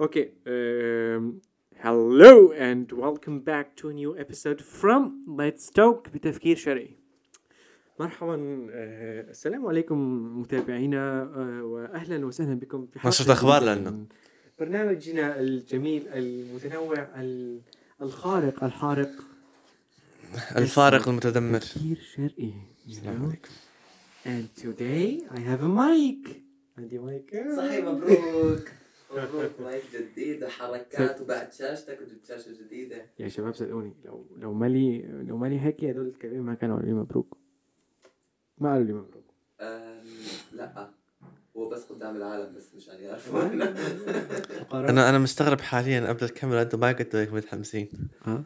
Okay. Um, hello and welcome back to a new episode from Let's Talk بتفكير شرعي. مرحبا آه، السلام عليكم متابعينا آه، واهلا وسهلا بكم في نشرة أخبار جديدة لنا. من برنامجنا الجميل المتنوع ال- الخارق الحارق الفارق المتدمر تفكير شرعي. you السلام know? عليكم And today I have a mic. عندي مايك صحيح مبروك مبروك مايك جديد وحركات وبعد شاشتك وجبت شاشة جديدة. يا شباب صدقوني لو لو مالي لو مالي هيك هدول الكلبين ما كانوا قالوا لي مبروك. ما قالوا لي مبروك. لا. هو بس قدام العالم بس مشان يعرفون. أنا أنا مستغرب حاليا قبل الكاميرا أنتم ما كنتوا هيك متحمسين آه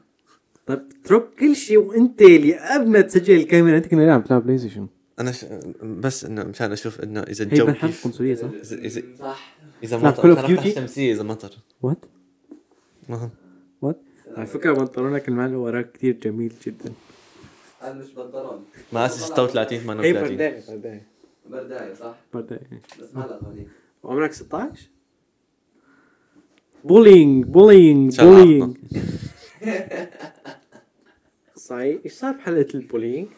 طيب اترك كل شيء وأنت اللي قبل ما تسجل الكاميرا أنت كنا نلعب تلعب PlayStation. أنا ش... بس إنه مشان أشوف إنه إذا هي الجو كيف. قنصليه صح؟ إذا- إذا- صح. إذا تلعب مطر. أفتح Duty؟ شمسيه إذا مطر. وات؟ وات؟ على فكرة بنطلونك المال وراك كثير جميل جدا. هذا مش بنطلون. مقاس 36 هي 38 برداية برداية. برداية صح؟ برداية بس ما لها وعمرك 16 بولينج بولينج بولينج صحيح. إيش صار بحلقه ال bullying؟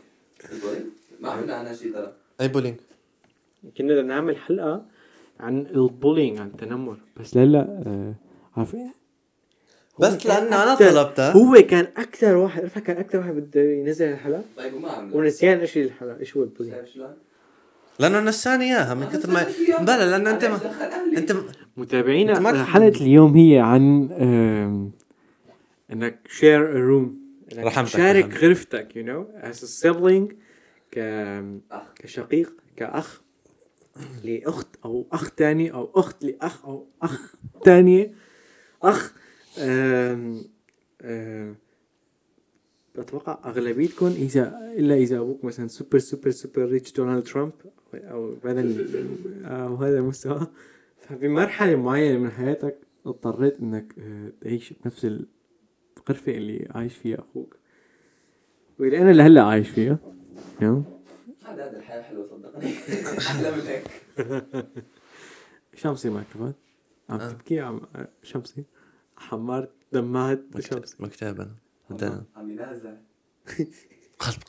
ال bullying؟ ما عملنا عنها شيء ترى. أي bullying؟ كنا بدنا نعمل حلقة عن ال bullying عن التنمر. بس لا لا آه عارفين هو بس لأنه أنا طلبتها هو كان أكثر واحد عرفت؟ كان أكثر واحد بده ينزل الحلقة طيب ونسيان إيش هي الحلقة إيش هو ال bullying؟ لأنه نساني إياها من كثر ما بلا لأنه أنت ما... أنت متابعينا حلقة اليوم هي عن إنك share room رحمتك، تشارك. غرفتك you know as a sibling ك. كشقيق كأخ. لأخت أو أخ تاني أو أخت لأخ أو أخ تانية أخ آم، آم، بتوقع أغلبيتكم إذا إلا إذا أبوك مثلا super super super rich دونالد ترامب أو بهذا أو هذا المستوى. فبمرحلة معينة من حياتك اضطريت إنك آه، تعيش بنفس الغرفة اللي عايش فيها أخوك. واللي أنا لهلا عايش فيها you know؟ هذا هذا الحياة حلوة صدقني. أحلى من هيك. شمسي مايكروفون. عم آه. تبكي؟ عم شمسي. حمرت دمعت شمسي مكتب انا بدنا عم ينازع. قلب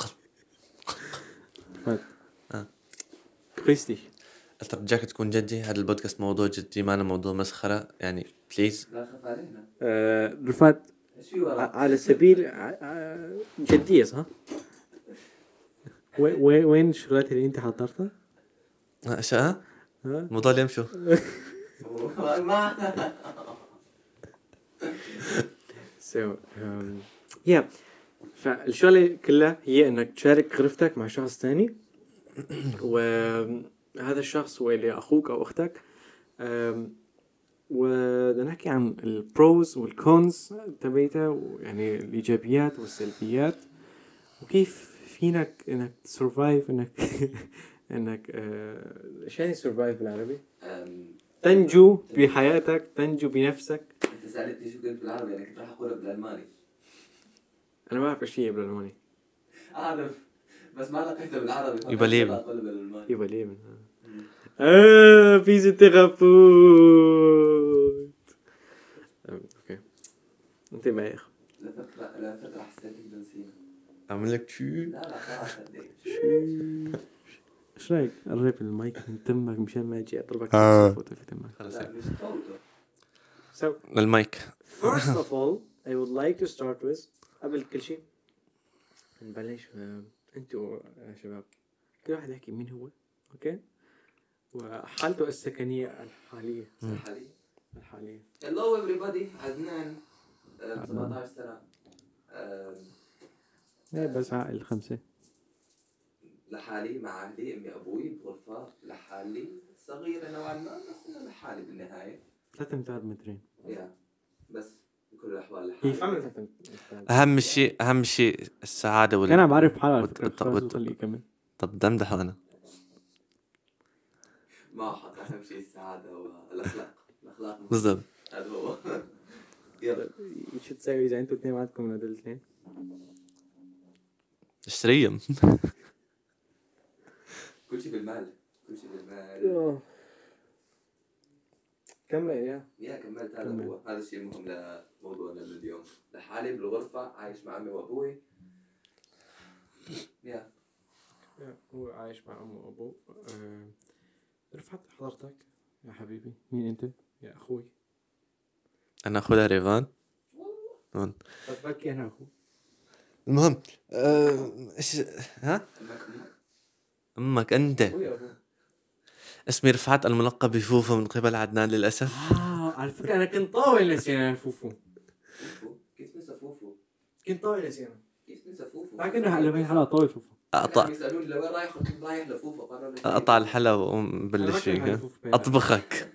قلب. كريستي. قلت رجاك تكون جدي. هذا البودكاست موضوع جدي ما أنا موضوع مسخرة. يعني بليز لا خف علينا. آه رفات على سبيل جدية صح؟ وين الشغلات اللي انت حضرتها؟ الموضوع اللي يمشوا سو يا فالشغلة كلها هي إنك تشارك غرفتك مع شخص تاني. وهذا الشخص هو اللي أخوك أو أختك. أم، وبدنا نحكي عن ال pros وال cons تبعتها يعني الإيجابيات والسلبيات. وكيف فينك إنك ت survive إنك إنك آه، إيش يعني survive بالعربي؟ تنجو بحياتك تنجو بنفسك. أنت سالتني شو قلت بالعربي؟ أنا كنت راح أقولها بالألماني. أنا ما بعرف إيش هي بالألماني. اعرف بس ما لقيتها بالعربي. يبقى بالألماني. يبقى ليه من آه فيزيوثيرابوت أوكي. أنت ما يا اخ لفترة لفترة حسيت بنسينا اعمل لك شو لا لا خلاص هديك إيش رايك قرب المايك من تمك مشان ما أجي اضربك آه. فوتو في تمك so للمايك first of all I would like to start with قبل كل شيء نبلش أنتوا يا شباب كل واحد يحكي مين هو okay وحالته السكنيه الحاليه حالي الحاليه hello everybody. عدنان آه، 17 سنة لا بس عائل خمسة. لحالي مع أهلي أمي أبوي بغرفة لحالي صغيرة نوعا ما بس إنه لحالي بالنهاية. ثلاثة أمتار مترين. يا بس بكل الأحوال لحالي. أهم شيء أهم شيء السعادة وال عم بعرف حاله على خليه يكمل طب دمدح أنا. ما أحط أهم شيء السعادة والأخلاق. الأخلاق. بالضبط. هذا هو. يلا. شو تساوي إذا أنتوا اثنين عندكم من هدول الاثنين؟ اشتريهم كل شيء بالمال. كل شيء بالمال كمل يا. يا كملت. هذا. هو. هذا الشيء المهم لموضوعنا لليوم. لحالي بالغرفة عايش مع أمي وأبوي. يا. هو عايش مع أمه وأبوه. آه، رفعت حضرتك يا حبيبي. مين أنت؟ يا أخوي. أنا أخويا ريفان. بكي أنا أخوي المهم آه، إيش ها؟ أمك أمك أمك أنت. اسمي رفعت الملقب بفوفو من قبل عدنان للأسف. آه على فكرة أنا كنت طاوي نسينا فوفو فوفو. كيف نسى فوفو؟ كنت طاوي نسينا كيف نسى فوفو؟ لكن على بين حلقه طاوي فوفو. أقطع. كانوا يسألوني لوين رايح قلت لهم رايح لفوفو قالوا أقطع الحلا وأقوم ما بلش فيك ها؟ أطبخك.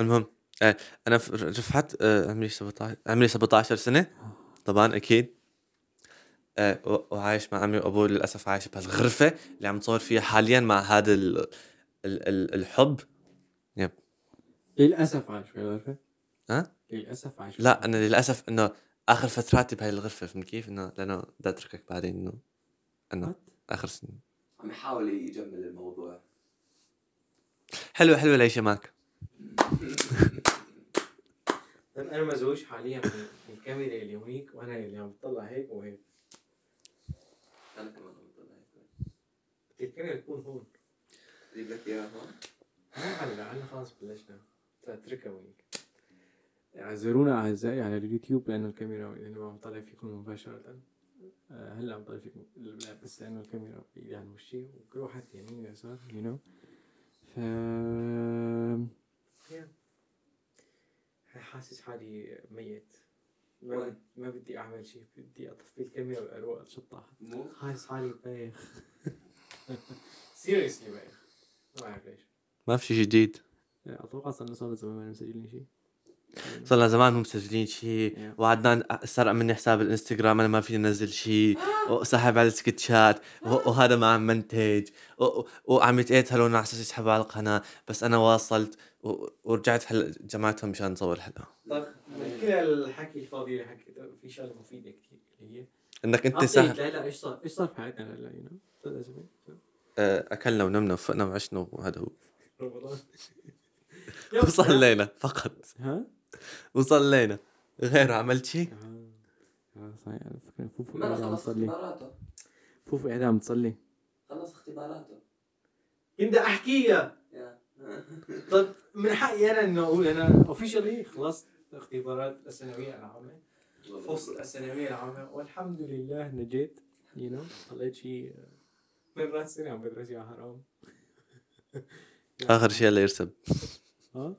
المهم آه، أنا رفعت آه، عمري 17 عمري 17 سنة. طبعا أكيد. آه، وعايش مع أمي وأبوي للأسف عايش بهالغرفة اللي عم تصور فيها حاليا مع هذا ال... ال... ال... الحب. للأسف عايش في الغرفه ها؟ للأسف عايش لا أنا للأسف إنه آخر فتراتي بهاي الغرفه فهمت كيف؟ إنه لأنه بدي أتركك بعدين إنه إنه؟ آخر سنين عم يحاول يجمل الموضوع. حلوة حلوة العيشه معك. أنا مزوج حاليا. الكاميرا اللي هونيك وأنا اللي عم بطلع هيك وهيك. أنا كمان عم بطلع هيك. الكاميرا تكون هون. جيب لك إياها هون. هلا هلا خلاص بلشنا. تتركها هونيك. اعذرونا أعزائي على اليوتيوب لأنه الكاميرا لأنه عم طلع فيكم مباشرة. آه، هلا عم طلع فيكم لا بس لأنه الكاميرا بايدي عن وشي وكل واحد يمين يسار you know ف. حاسس حالي ميت. ما ما بدي أعمل شيء بدي أطفي الكاميرا واروق اتشطح مو؟ حاسس حالي بايخ. سيريسلي بايخ. ما بعرف ليش. ما في شيء جديد. أتوقع صار صار زمان ما مسجلين شيء صار لنا زمان مو مسجلين شيء Yeah. وعدنان سرق مني حساب الإنستغرام أنا ما فيني أنزل شيء وسحب على السكتشات. و- وهذا ما عم منتج. وعم يتقتلوا على أساس يسحبوا على القناة. بس أنا واصلت ورجعت هلا جمعتهم مشان نصور الحلقة كل الحكي الفاضي اللي حكيته في شغله مفيده كثير اللي هي إنك أنت. سهل. لا لا إيش صار؟ إيش صار في حياتنا؟ هلا آه، أكلنا ونمنا وفقنا وعشنا وهذا هو. رمضان. وصلينا فقط. ها؟ وصلينا غير عملت شيء؟ آه آه، صحيح. على فكره فوفو خلص تصلي. اختباراته. فوفو قاعد عم تصلي. خلص اختباراته. كنت احكيها طيب من حقي أنا إنه أقول أنا officially خلصت. اختبارات الثانوية العامة فصل الثانوية العامة والحمد لله نجيت you know طلعت شيء من راس سنه عم بدرس يا حرام آخر شيء اللي يرسب ها؟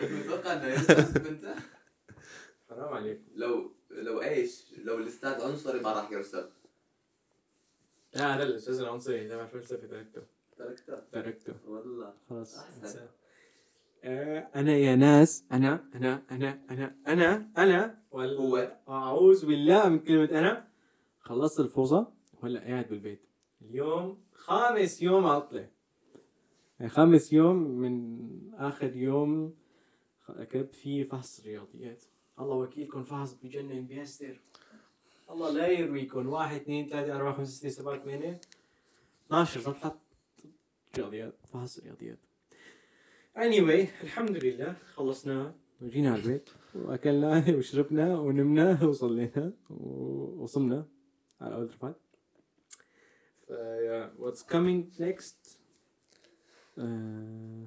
متوقع إنه يرسم أنت؟ حرام عليك. لو لو إيش؟ لو الأستاذ عنصري ما راح يرسم. لا لا الأستاذ العنصري تبع الفلسفه تركته. تركته؟ تركته. والله. خلاص أحسن. أنا يا ناس أنا أنا أنا أنا أنا أنا. هو. أعوذ بالله من كلمة أنا. خلصت الفوزه وهلا قاعد بالبيت؟ اليوم خامس يوم عطلة. يعني خامس يوم من آخر يوم كتبت فيه فحص رياضيات. الله وكيلكم فحص بجنن بيستر. الله لا يرويكم واحد اثنين ثلاثة أربعة خمسة ستة سبعة ثمانية 12 صفحة رياضيات فحص رياضيات. Anyway الحمد لله خلصنا. وجينا على البيت وأكلنا وشربنا ونمنا وصلينا ووصلنا على أول what's coming next? آه،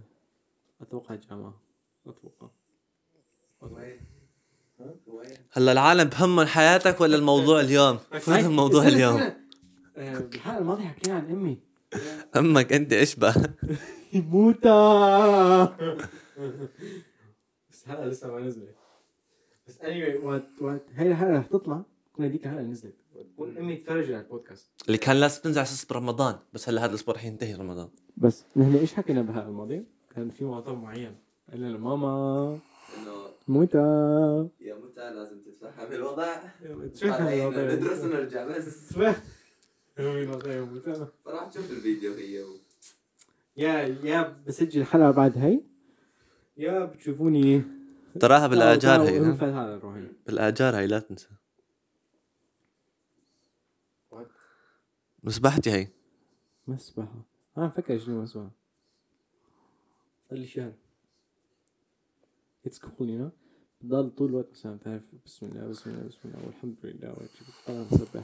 أتوقع الجامعة أتوقع. هلا العالم بهمهم حياتك ولا الموضوع اليوم؟ فهم موضوع استنى، اليوم. استنى. آه، بالحلقة الماضية حكينا عن أمي. أمك أنت اشبه موتى بس هلا لسه ما نزلت. بس anyway وقت وقت هاي الحلقة رح تطلع. تكون هذيك الحلقة نزلت. امي تفرج على البودكاست. اللي كان لازم تنزل على أساس برمضان بس هلا هذا الأسبوع رح ينتهي رمضان. بس نحن إيش حكينا بالحلقة الماضية؟ كان في موضوع معين قلنا لماما إنه موتى يا متى لازم تتفهم الوضع. شو طالعين ندرس ونرجع بس. فراح تشوف الفيديو هي و... يا يا بسجل حلقة بعد هاي يا بتشوفوني تراها بالاجار هي بالاجار هي لا تنسى مسبحتي هي مسبحة أنا فكر شنو مسبحة صار لي شهر اتس كول يو نو بضل طول الوقت مثلا بتعرف بسم الله بسم الله بسم الله والحمد لله وهيك بتطلع مسبح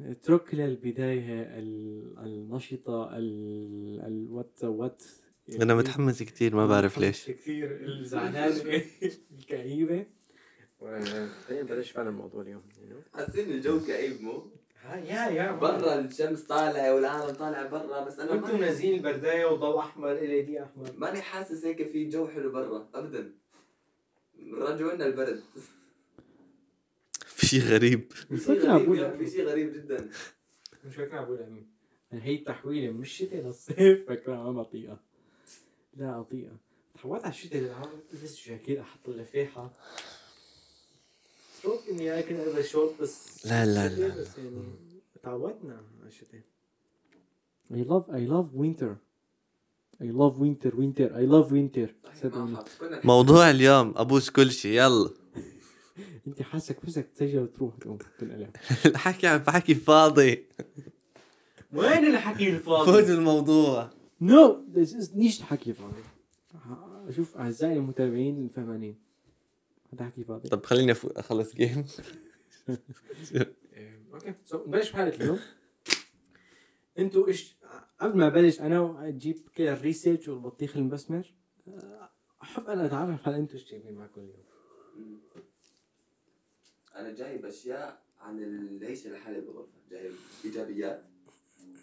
اترك للبداية ال- النشطة ال ال وات وات أنا متحمس كتير ما بعرف ليش. كثير الزعلانة الكئيبة. خلينا نبلش فعلا الموضوع اليوم. حاسين الجو كئيب مو؟ ها- يا يا. برا الشمس طالعة والعالم طالع برا بس أنا وأنتم ماني- منزلين البرداية وضوء أحمر ال دي أحمر. ماني حاسس هيك في جو حلو برا ابدا. رجعوا لنا البرد. شيء غريب. فكرة شيء غريب أقول في شيء غريب جدا. مش فاكر ابو الامين هي التحويله من الشتاء للصيف. فكرة ما بطيئة. لا بطيئة. تعودت على الشتاء للعام البس جاكيت أحط اللفاحة. شوف إني أكل البس شورت بس لا، لا، لا. بس يعني تعودنا على الشتاء. I love I love winter. I love winter winter. I love winter. كنا موضوع اليوم أبوس كل شيء. يلا. انت حاسك بسك تسجل وتروح تقوم تنقلع الحكي عم بحكي فاضي وين الحكي فوت الفاضي؟ الموضوع. no this is نيش حكي فاضي شوف أعزائي المتابعين الفهمانين. هذا حكي فاضي. طب خليني أخلص جيم okay so نبلش بحلقه اليوم. أنتوا إيش قبل ما أبلش أنا أجيب كده ال research والبطيخ المسمر أه، أحب أنا أتعرف على أنتوا إيش جايبين معكم اليوم. أنا جايب أشياء عن العيشه لحالي بالغرفة. جايب إيجابيات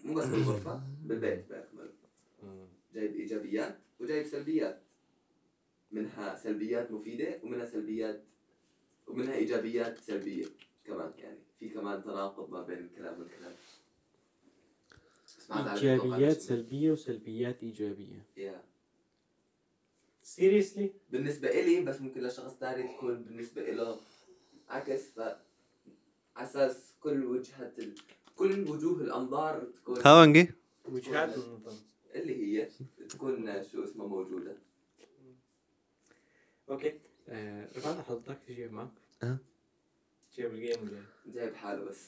مو بس بالغرفة بالبيت باكمله جايب إيجابيات وجايب سلبيات. منها سلبيات مفيدة ومنها سلبيات ومنها إيجابيات سلبية كمان يعني. في كمان تناقض ما بين الكلام والكلام. إيجابيات. سلبية وسلبيات إيجابية. يا. سيريسلي بالنسبة إلي بس ممكن لشخص ثاني تكون بالنسبة له عكس ف أساس كل وجهة ال... كل وجوه الأنظار تكون هاونجي وجهات اللي هي تكون شو اسمها موجودة. أوكي. آه، رفعت حضرتك في جيب معك. جيب الجيم جايب حاله بس.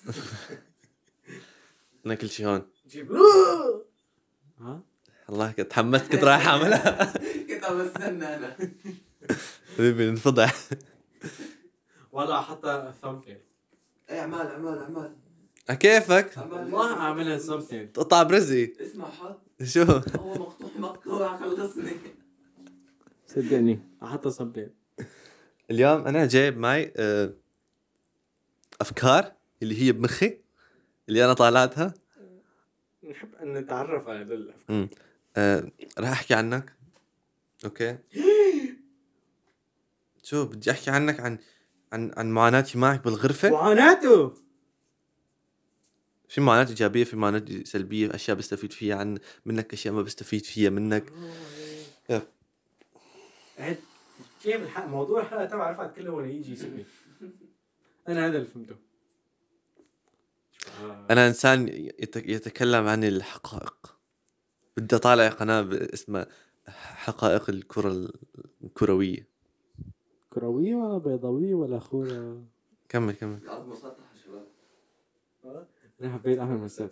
أنا كل شيء هون. جيب. ها؟ الله كنت تحمست كنت رايح أعملها. كنت عم بستنى أنا. حبيبي انفضح. والله حتى ثامبنيل إيه أعمال أعمال أعمال. كيفك؟ أعمال. والله أعملها ثامبنيل تقطع برزي. اسمع حط. شو؟ هو مقطوع مقطوع خلصني. صدقني. احطها ثامبنيل اليوم أنا جايب معي آه، أفكار اللي هي بمخي اللي أنا طالعتها. نحب أن نتعرف على هذول الافكار آه، راح أحكي عنك. أوكي. شو بدي أحكي عنك عن عن عن معاناتي معك بالغرفة؟ معاناته؟ في معاناة إيجابية في معاناة سلبية أشياء بستفيد فيها عن منك أشياء ما بستفيد فيها منك. عد كيف الحق موضوع الحلقة تبع رفعت كله ولا يجي يسمي أنا هذا اللي فهمته. آه. أنا إنسان يت- يتكلم عن الحقائق. بدي أطالع قناة اسمها حقائق الكرة الكروية. كروية ولا بيضاوية ولا خورة؟ كمل كمل. الأرض مسطحة شباب. أنا حبيت اعمل مسات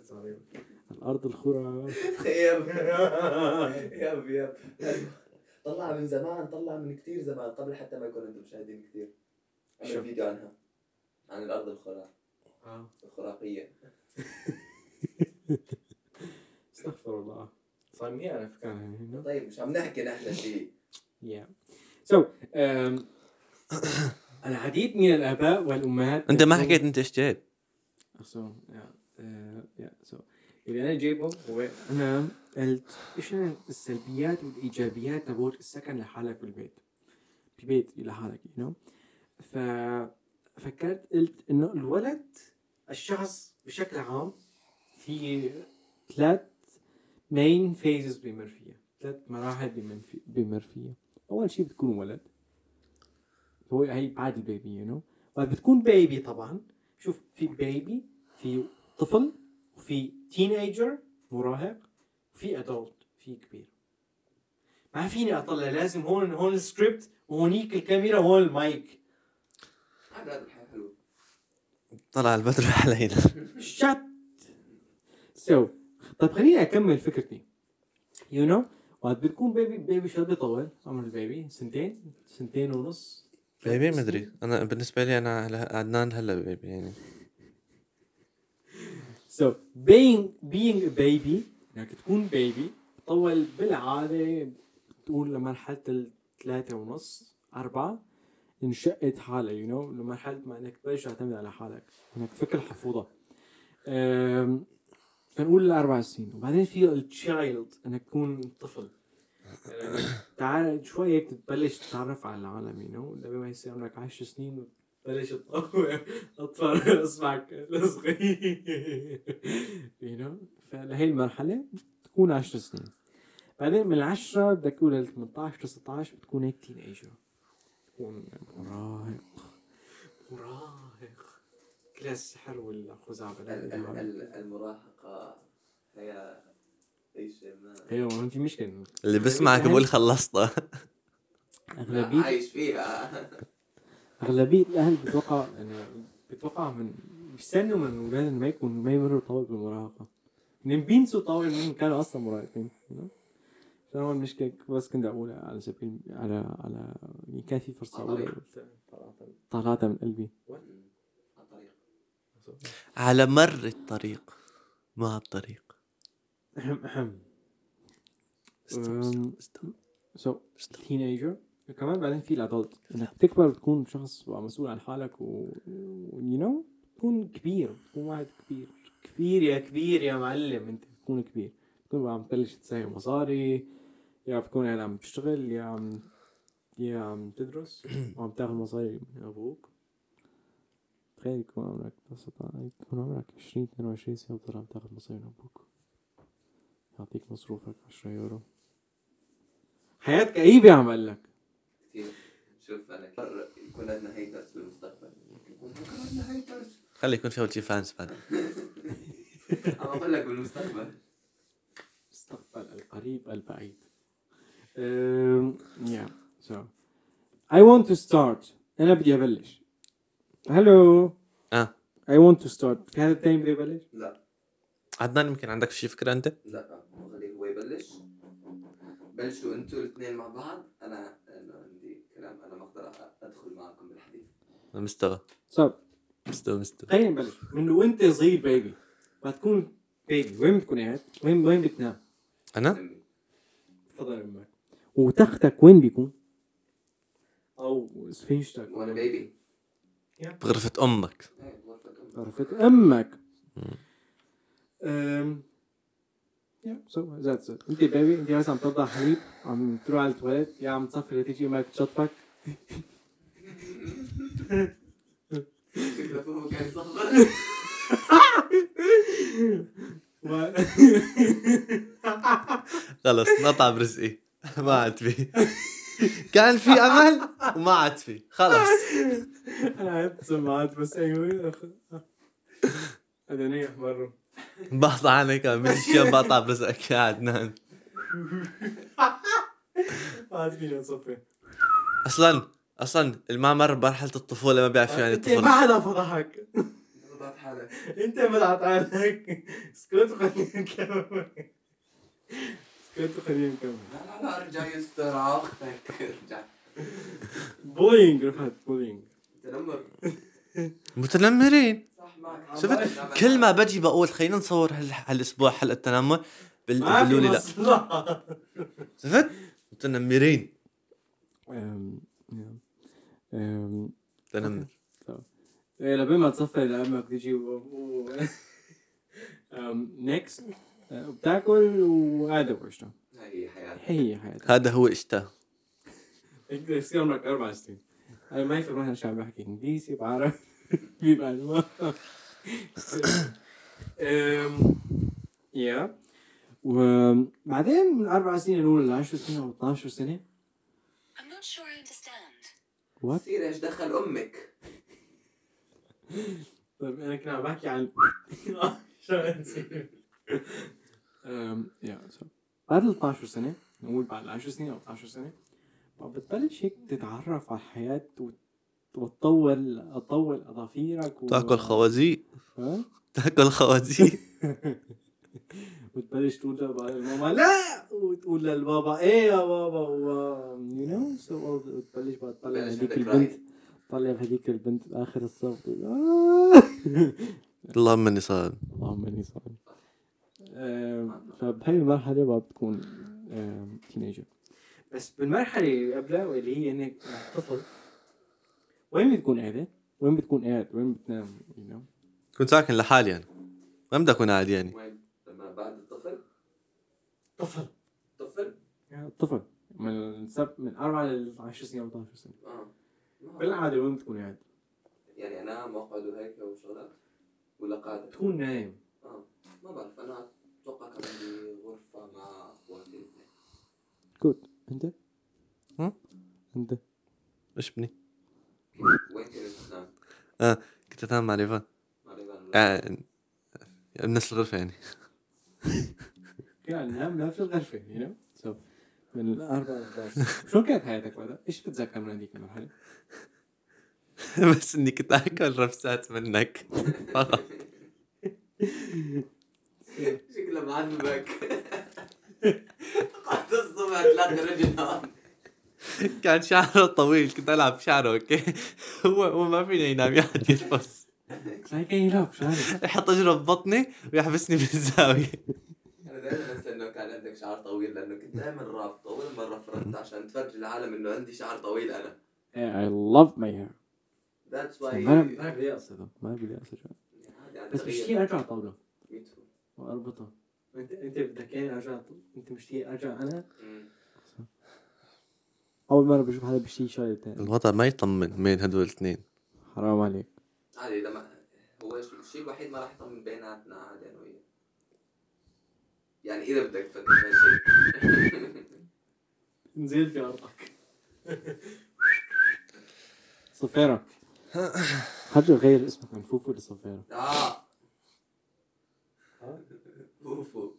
الأرض الخورة. خير. يب يب. طلع من زمان طلع من كثير زمان. قبل حتى ما يكون عنده مشاهدين كثير شو؟ عمل فيديو عنها عن الأرض الخرا آه. الخراقيه استغفر الله. صايمين على هنا. طيب مش عم نحكي نحن شيء Yeah. So, um, العديد من الآباء والأمهات أنت ما حكيت أنت إيش جايب. Uh, yeah. So, اللي أنا جايبه هو أنا قلت إيش السلبيات والإيجابيات تبعت السكن لحالك بالبيت ببيت لحالك you know ففكرت قلت إنه الولد الشخص بشكل عام في ثلاث main phases بيمر فيها ثلاث مراحل بيمر في- بيمر فيها أول شيء بتكون ولد هو هي بعد ال baby you know بعد بتكون baby طبعا. شوف في baby في طفل وفي teenager مراهق وفي adult في كبير. ما فيني أطلع لازم هون هون السكريبت وهونيك الكاميرا وهون المايك. هذا الحياة طلع البدر علينا. shit. so طيب خليني أكمل فكرتي. you know وقت بتكون baby baby شو بيطول عمر ال baby سنتين سنتين ونص. بيبي ما ادري أنا بالنسبة لي أنا عدنان هلا بيبي يعني. So being being a baby إنك تكون بيبي بتطول بالعادة بتقول لمرحلة الثلاثة ونص أربعة انشقت حالها يو نو لمرحلة ما إنك تبلش تعتمد على حالك إنك تفك الحفوضة فنقول الأربع سنين. وبعدين في التشايلد إنك تكون طفل. تعال شوي هيك تبلش تتعرف على العالم you know لما ما يصير عمرك 10 سنين بلش تطور اطفال اصبعك الصغير you know فلهي المرحلة تكون 10 سنين. بعدين من العشرة بدك تقول ل 18 19 بتكون هيك teenager تكون مراهق. مراهق. كل السحر والخزعبلة ال- المراهقة هي أيوه ما في مشكلة. اللي بسمعك بقول خلصتها اغلبية عايش فيها. أغلبية الأهل بتوقع انه بتوقع من بيستنوا من اولادهم ما يكونوا ما يمروا طول بالمراهقة يعني بينسوا طول انهم كانوا أصلا مراهقين؟ فهو المشكلة بس كنت اقولها على سبيل على على يعني كان في فرصة اقولها طلعتها من قلبي. على مر الطريق ما الطريق اهم اهم استوى أم، استوى so استوى teenager كمان بعدين في ال adult. انك تكبر تكون شخص مسؤول عن حالك و you know تكون كبير. تكون واحد كبير. كبير يا كبير يا معلم. انت تكون كبير. تكون عم تبلش تساوي مصاري يا بتكون قاعد عم تشتغل يا عم يا عم تدرس وعم تاخذ مصاري من أبوك. تخيل يكون عمرك بس يكون عمرك 20 22 سنة وتطلع عم تاخذ مصاري من أبوك. يعطيك مصروفك 10 يورو. حياة كئيبة عم أقول لك. كثير شوف مرة يكون عندنا haters بالمستقبل. يكون عندنا haters خلي يكون في اول شي fans بعد. عم أقول لك بالمستقبل. المستقبل القريب البعيد. yeah. So I want to start. أنا بدي أبلش. هلو آه. I want to start. في هذا التاني بدي أبلش لا. عدنان يمكن عندك شي فكرة أنت؟ لا خليه هو يبلش. بلشوا أنتوا الاثنين مع بعض. أنا عندي كلام أنا ما أقدر أدخل معكم بالحديث. مستوى so مستوى مستوى خلينا نبلش. من وأنت صغير بيبي بتكون بيبي وين بتكون قاعد؟ وين وين بتنام؟ أنا. تفضل أمك وتختك وين بيكون؟ أو سفنجتك وأنا بيبي بغرفة أمك. إيه غرفة أمي. يا سو ذاتس ات انت بيبي انت بس عم ترضع حليب عم تروح على التواليت يا عم تصفي لتيجي أمك تشطفك خلص نطع برزقي ما عاد في. كان في أمل وما عاد في. خلص. أنا سماعات بس أيوه هذا مرة بقطع عنك من الشيء بقطع برزقك يا عدنان ما عاد اصفي أصلا أصلا اللي ما مر بمرحلة الطفولة ما بيعرف شو يعني أنت ما حدا فضحك وضعت حالك. أنت بدعت حالك. اسكت وخلينا نكمل. اسكت وخلينا نكمل. لا لا لا ارجع يستر أختك ارجع. bullying رفعت bullying تنمر متنمرين. شفت؟ كل ما بجي بقول خلينا نصور هال- هالأسبوع حلقة تنمر بيقولوا لي لا. شفت؟ متنمرين. تنمر. إيه لبين ما تصفي لأمك تجي و نيكست بتاكل وهذا وقشطة هي حياتك. هي حياتك. هذا هو اشتهى يقدر يصير عمرك أربع سنين. أنا ما يفرق معي شو عم بحكي إنجليزي بعرف في معلومات أم، يا وبعدين من أربع سنين نقول ل 10 سنين أو 12 سنة I'm not sure I understand. what تصير إيش دخل أمك طيب أنا كنت عم بحكي عن شو نسيت أم، yeah so بعد ال 12 سنة نقول بعد ال 10 سنين أو 12 سنة بقى بتبلش هيك تتعرف على الحياة وت- وتطول تطول أظافيرك و... تأكل خوازيق. ها؟ تأكل خوازيق. وتبلش تقول لماما لا! وتقول للبابا إيه يا بابا؟ و you know so وتبلش بقى تطلع هذيك البنت. تطلع هذيك البنت باخر الصف. تقول. اللهم إني صائم. اللهم إني صائم. آم، فبهي المرحلة بقى بتكون teenager بس بالمرحلة اللي قبلها واللي هي إنك طفل وين بتكون قاعدة؟ وين بتكون قاعد؟ وين بتنام؟ you know كنت ساكن لحالي يعني ما بدي أكون قاعد يعني. وين؟ لما بعد الطفل؟ طفل. طفل؟ طفل. من سب من أربعة ل 10 سنين أو 12 سنة آه. بالعادة وين بتكون قاعد؟ يعني انام واقعد وهيك وشغلات ولا قاعد تكون نايم. آه. ما بعرف. أنا أتوقع كان عندي غرفة مع اخواتي الاثنين جود أنت؟ هم؟ أنت؟ إيش بني؟ وين كنت انام مع ريفان مع ريفان آه، بنفس الغرفة يعني. يعني نام نام في الغرفة you know so من الأربعة ل 11 شو كانت حياتك وقتها؟ إيش بتتذكر من هذيك المرحلة؟ بس إني كنت أكل رفسات منك. شكله معذبك قعدت الصبح تلاقي رجل هون. كان شعره طويل كنت ألعب شعره okay؟ هو هو ما فيني ينام يقعد يرفس؟ يحط أجره ببطني ويحبسني بالزاويه أنا دائما انسى إنه كان عندك شعر طويل لأنه كنت دائما رابطه اول مرة فرقت عشان تفرج العالم إنه عندي شعر طويل أنا. I love my hair. ذاتس ما واي ما بدي أقصده ما بدي أقصد شو بس مشتاق أرجع طاولة وأربطها أنت أنت بدك إياني أرجع أنت مشتاق أرجع أنا؟ أول مرة بشوف حدا بيشتري شغلة تاني الوضع ما يطمن بين هدول الاثنين. حرام عليك. عادي لما هو الشيء الوحيد ما راح يطمن بيناتنا عادي أنا وياه يعني إذا بدك تفكر بهالشيء نزل في أرضك. صفيرة. حاجة غير اسمك من فوفو لصفيرة آه. فوفو.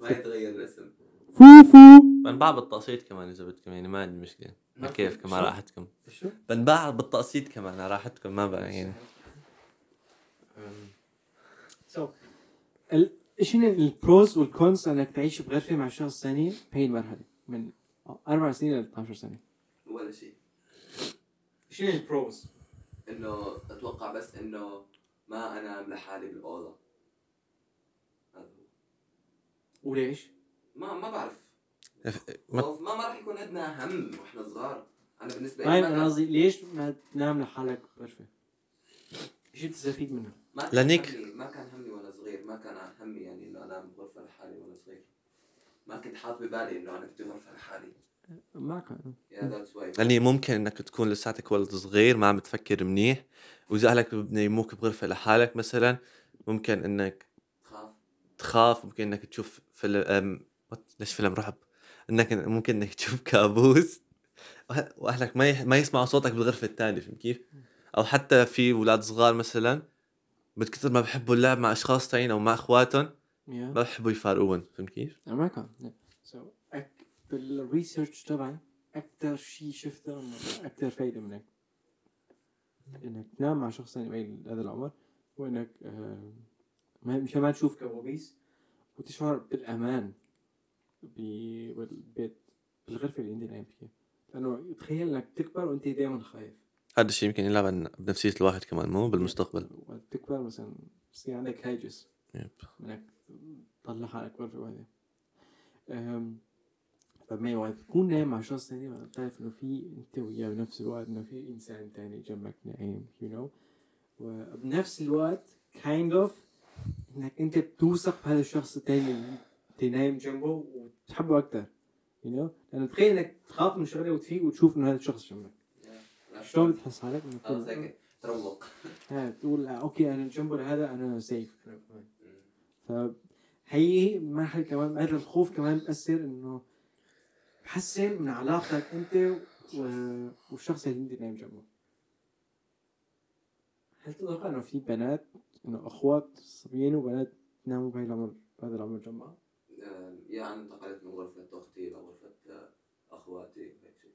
ما يتغير الاسم. فوفو بنباع بالتقسيط كمان إذا بدكم يعني ما عندي مشكلة ما كيفكم؟ على راحتكم شو؟ بنباع بالتقسيط كمان على راحتكم ما بقى يعني so. شنو ال pros وال cons أنك تعيش بغرفة مع شخص ثاني بهي المرحلة من أربع سنين ل 12 سنة ولا شيء شنو ال pros؟ إنه أتوقع بس إنه ما أنام لحالي بالأوضة هذا هو. وليش؟ ما ما بعرف. ما- خوف ما ما راح يكون عندنا هم وإحنا صغار. أنا بالنسبة ما أنا قصدي ليش ما تنام لحالك بغرفه؟ شو بتستفيد منه؟ ما كان لنيك. همي ما كان همي وأنا صغير. ما كان همي يعني إنه أنام بغرفة لحالي وأنا صغير. ما كنت حاط ببالي إنه أنا بدي غرفه لحالي. ما واي لاني ممكن إنك تكون لساتك ولد صغير ما عم بتفكر منيح. وإذا أهلك بينيموك بغرفة لحالك مثلا ممكن إنك تخاف. تخاف ممكن إنك تشوف فيلم ليش فيلم رعب إنك ممكن إنك تشوف كابوس وأهلك ما يح... ما يسمعوا صوتك بالغرفة الثانية فهمت كيف؟ أو حتى في أولاد صغار مثلا من كثر ما بحبوا اللعب مع أشخاص ثانيين أو مع أخواتهم ما بحبوا يفارقوهم فهمت كيف؟ كان so. بال research تبعي أكثر شيء شفته أكثر فايده منك إنك تنام مع شخص ثاني بهذا العمر وإنك آه، ما مشان ما تشوف كوابيس وتشعر بالأمان بالبيت بالغرفه اللي انت نايم فيها. لأنه تخيل إنك تكبر وأنت دائما خايف. هذا الشيء يمكن يلعب بنفسية الواحد كمان مو بالمستقبل. وقت تكبر مثلا بصير عندك هاجس يب. إنك تطلع حالك غرفه واحدة. أم، فما وقت تكون نايم مع شخص ثاني بتعرف إنه في أنت وياه بنفس الوقت إنه في إنسان تاني جنبك نايم you know وبنفس الوقت kind of إنك أنت بتوثق بهذا الشخص التاني نايم جنبه وتحبه أكثر you know لأنه تخيل إنك تخاف من شغله وتفيق وتشوف إنه هذا الشخص جنبك. شلون بتحس حالك؟ خلص تكون- هيك تروق ها تقول آه، okay أنا جنبه لهذا أنا safe أنا كمان فهي مرحلة كمان هذا الخوف كمان بأثر إنه بحسن من علاقتك أنت و... والشخص اللي أنت نايم جنبه. هل تتوقع إنه في بنات إنه أخوات صبيين وبنات ناموا بهي العمر بهذا العمر جنب أنا انتقلت من غرفة أختي لغرفه آه، أخواتي هيك شيء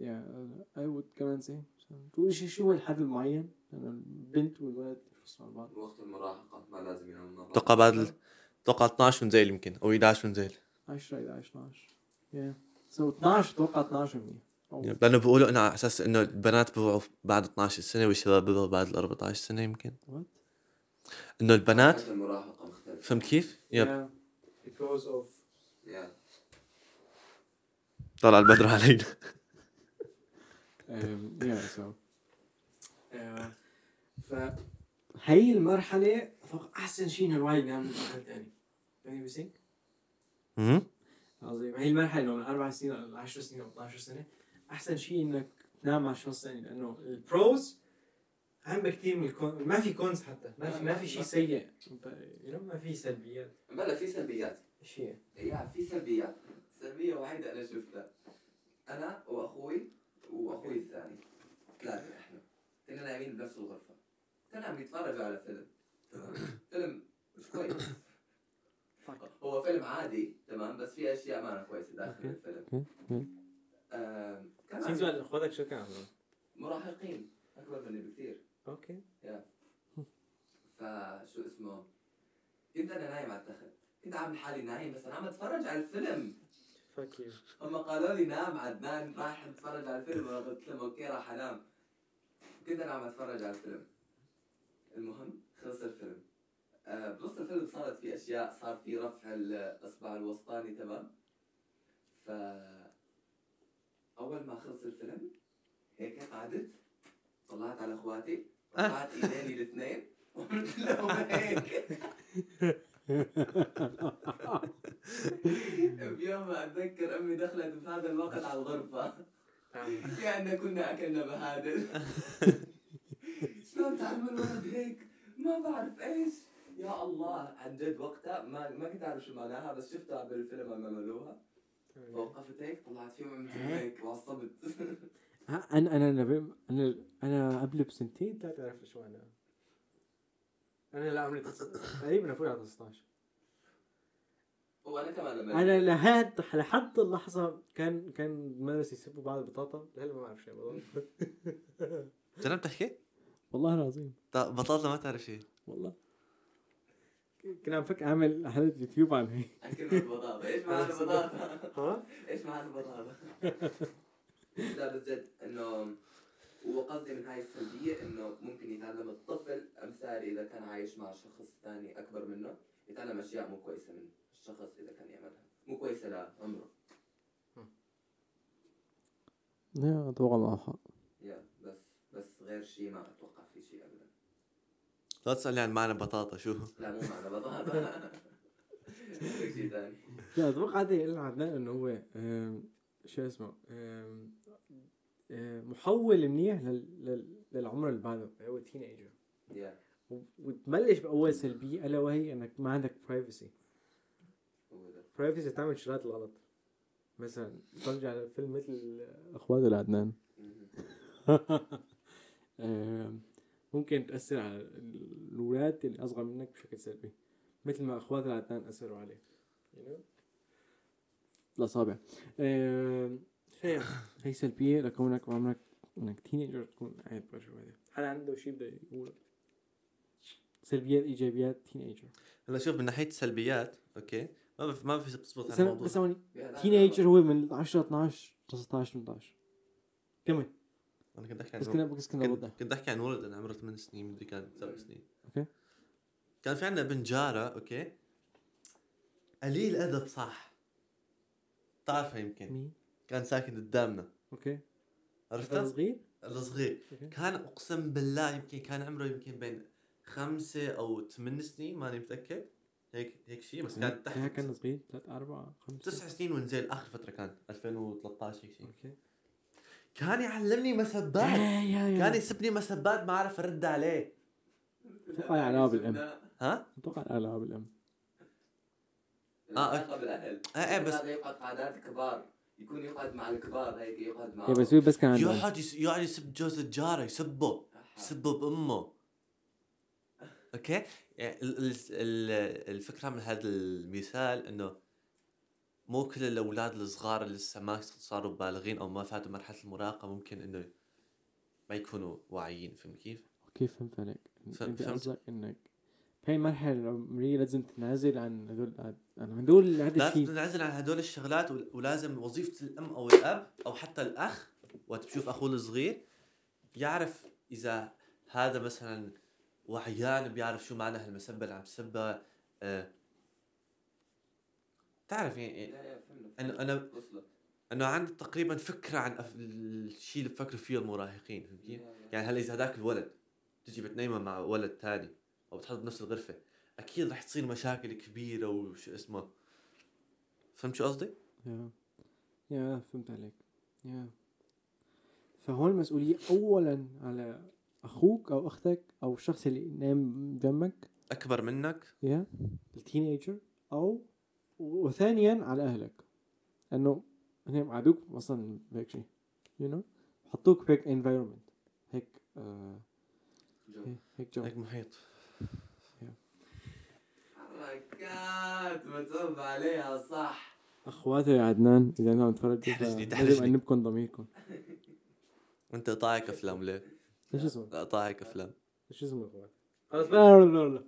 yeah I would كمان say تقول شيء شو هو الحد المعين؟ لأنه البنت والولد يفصلوا عن بعض وقت المراهقه ما لازم يناموا أتوقع بعد ال... أتوقع 12 ونزيل يمكن أو 11 ونزيل 10 11 12 yeah. سو 12 أتوقع 12 منيح أو- لأنه بيقولوا إنه على أساس إنه البنات بيوعوا بعد 12 سنه والشباب بيوعوا بعد ال 14 سنة يمكن What? إنه البنات حتى المراهقة مختلفة فهمت كيف؟ يب Yeah. Because of yeah. طلع البدر علينا. Um, uh, فهي المرحلة أتوقع أحسن شيء الواحد ينام مرحلة ثانية فاهم. عظيم هي المرحلة انه من أربع سنين ل 10 سنين أو 12 سنة أحسن شيء إنك تنام مع شخص ثاني لأنه البروز أهم بكثير من الكون ما في كونز حتى. ما في ما في شيء سيء. ما في سلبيات. بلا في سلبيات. هي؟ يا في سلبيات. سلبية واحدة أنا شفتها. أنا وأخوي وأخوي الثاني. ثلاثة إحنا. كنا نايمين بنفس الغرفة. كنا عم نتفرجوا على فيلم. تمام فيلم مش كويس هو فيلم عادي تمام بس في أشياء ما أنا كويسة داخل. الفيلم. كان سؤال اخواتك شو كانوا؟ مراهقين. أكبر مني بكثير. أوكي. فشو اسمه؟ كنت أنا نايم على التخت. كنت عامل حالي نايم بس أنا عم أتفرج على الفيلم. يو هم قالوا لي نام عدنان راح نتفرج على الفيلم. وأنا قلت لهم okay راح أنام. كنت أنا عم اتفرج على الفيلم. المهم خلص الفيلم. آه بنص الفيلم صارت في أشياء صار في رفع الإصبع الوسطاني تمام؟ ف أول ما خلص الفيلم هيك قعدت طلعت على إخواتي رفعت إيديني الاثنين وقلت لهم هيك. بيوم أتذكر أمي دخلت بهذا الوقت على الغرفة. كأننا كنا أكلنا بهادل شلون تعمل ولد هيك؟ ما بعرف إيش. يا الله عن جد وقتها ما ما كنت أعرف شو معناها بس شفتها بالفيلم لما عملوها فوقفت هيك طلعت فيهم هيك وعصبت. أنا أنا أنا أنا قبل بسنتين ثلاثة عرفت شو أنا أنا لا عمري تقريبا فوق على 16 وأنا كمان لما أنا لهاد لحد اللحظة كان كان المدرسة يسبوا بعض البطاطا لهلا ما بعرف شيء والله جرب تحكي؟ والله العظيم طيب بطاطا ما تعرف شيء والله كنا عم فكر اعمل حلقة يوتيوب عن هي عن كلمة بطاطا إيش معنى بطاطا؟ ها؟ إيش معنى بطاطا؟ لا بس جد إنه وقصدي من هاي السلبية إنه ممكن يتعلم الطفل أمثال إذا كان عايش مع شخص ثاني أكبر منه يتعلم أشياء مو كويسة من الشخص إذا كان يعملها. مو كويسة لعمره. لا أتوقع معه حق. يا بس بس غير شيء ما أتوقع في شيء ابدا. لا تسألني عن معنى بطاطا شو؟ لا مو معنى بطاطا. في شيء ثاني؟ لا أتوقع هذا يقول عدنان إنه هو شو اسمه محول منيح لل- لل- للعمر اللي بعده. اللي هو teenager yeah وتبلش بأول سلبية ألا وهي إنك ما عندك privacy privacy تعمل شغلات الغلط مثلا تتفرج على فيلم مثل أخوات العدنان. ممكن تأثر على الأولاد اللي أصغر منك بشكل سلبي. مثل ما أخوات العدنان أثروا عليه you know? الأصابع. هي سلبية لكونك وعمرك إنك teenager تكون قاعد برشا بعدين حدا عنده شيء بده يقوله سلبيات إيجابيات teenager هلا شوف من ناحيه السلبيات okay ما بف... ما في تزبط بس على الموضوع بس ثواني teenager هو من 10 12 19 18 كمل أنا كنت احكي بس عن كنا بس كنا كنت, كنت احكي عن ولد أنا عمره 8 سنين مدري كان 7 سنين okay. كان في عندنا بنت جاره okay قليل ادب صح تعرفها يمكن مين؟ كان ساكن قدامنا. عرفتها؟ صغير؟ الصغير. okay. كان أقسم بالله يمكن كان عمره يمكن بين خمسة أو ثمان سنين ماني متأكد. هيك هيك شيء بس كان إيه، تحت كان صغير ثلاث أربعة خمسة. تسع سنين ونزل آخر فترة كان 2013 هيك شيء okay. كان يعلمني مسبات كان يسبني مسبات ما أعرف أرد عليه. أتوقع العناوة بالأم. ها؟ أتوقع العناوة بالأم. آه، بالاهل آه، آه، بس- قعدات كبار. يكون يقعد مع الكبار هيك يقعد معهم yeah بس هو بس كان عنده. يقعد يس... يقعد يسب جوز الجارة يسبه يسبه بأمه okay يعني ال... ال... ال- الفكرة من هذا المثال إنه مو كل الأولاد الصغار اللي لسه ما صاروا بالغين أو ما فاتوا مرحلة المراهقة ممكن إنه ما يكونوا واعيين فهمت كيف؟ كيف فهمت عليك؟ أنت فهمت. قصدك إنك بهي المرحلة العمرية لازم تنازل عن هدول عن هدول هذا لازم الشيء. تنعزل عن هدول الشغلات ول- ولازم وظيفة الأم أو الأب أو حتى الأخ وقت بشوف أخوه الصغير يعرف إذا هذا مثلا وعيان بيعرف شو معنى هالمسبة اللي عم تسبها. آه تعرف يعني أنا وصلت. انه عندي تقريبا فكرة عن الشيء اللي بفكروا فيه المراهقين فهمت كيف؟ يعني هلا إذا هذاك الولد تجي بتنيمه مع ولد ثاني أو بتحط بنفس الغرفة أكيد رح تصير مشاكل كبيرة وشو اسمه. فهمت شو قصدي؟ يا يا فهمت عليك. يا. فهون المسؤولية أولا على أخوك أو أختك أو الشخص اللي نام جنبك. أكبر منك. يا. ال teenager. أو وثانيا على أهلك. إنه هن عادوك أصلا بهيك شيء. you know حطوك بهيك هيك آه جو. هيك جو. هيك محيط. حركات متعوب عليها صح أخواتي يا عدنان إذا أنتم عم تتفرجوا تحرجني- تحرجني. أنبكم ضميركم أنت قطاعك أفلام ليه؟ إيش اسمه؟ لا قطاعك أفلام إيش اسمه اخوات؟ خلص لا لا لا لا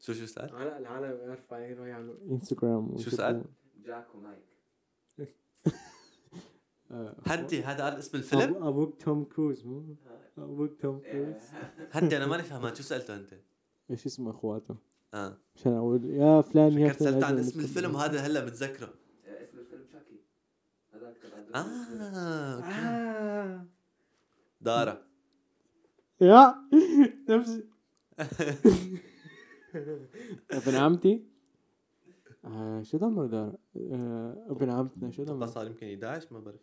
شو شو سأل؟ العالم العالم يعرف بعدين يعملوا انستغرام شو سأل؟ جاك ومايك هدي هذا قال اسم الفيلم؟ أبوك توم كروز مو أبوك توم كروز. هدي أنا ماني فهمان شو سألته أنت؟ إيش اسمه أخواته؟ آه. عشان أقول يا فلان يا كنت سألت عن اسم الفيلم وهذا هلا متذكره اسم الفيلم تشاكي هذاك تبع آه أوكي. آه. دارا يا نفسي. أبن عمتي. آه شو دمر دار آه أبن عمتنا شو دمر؟ صار يمكن 11 ما بعرف.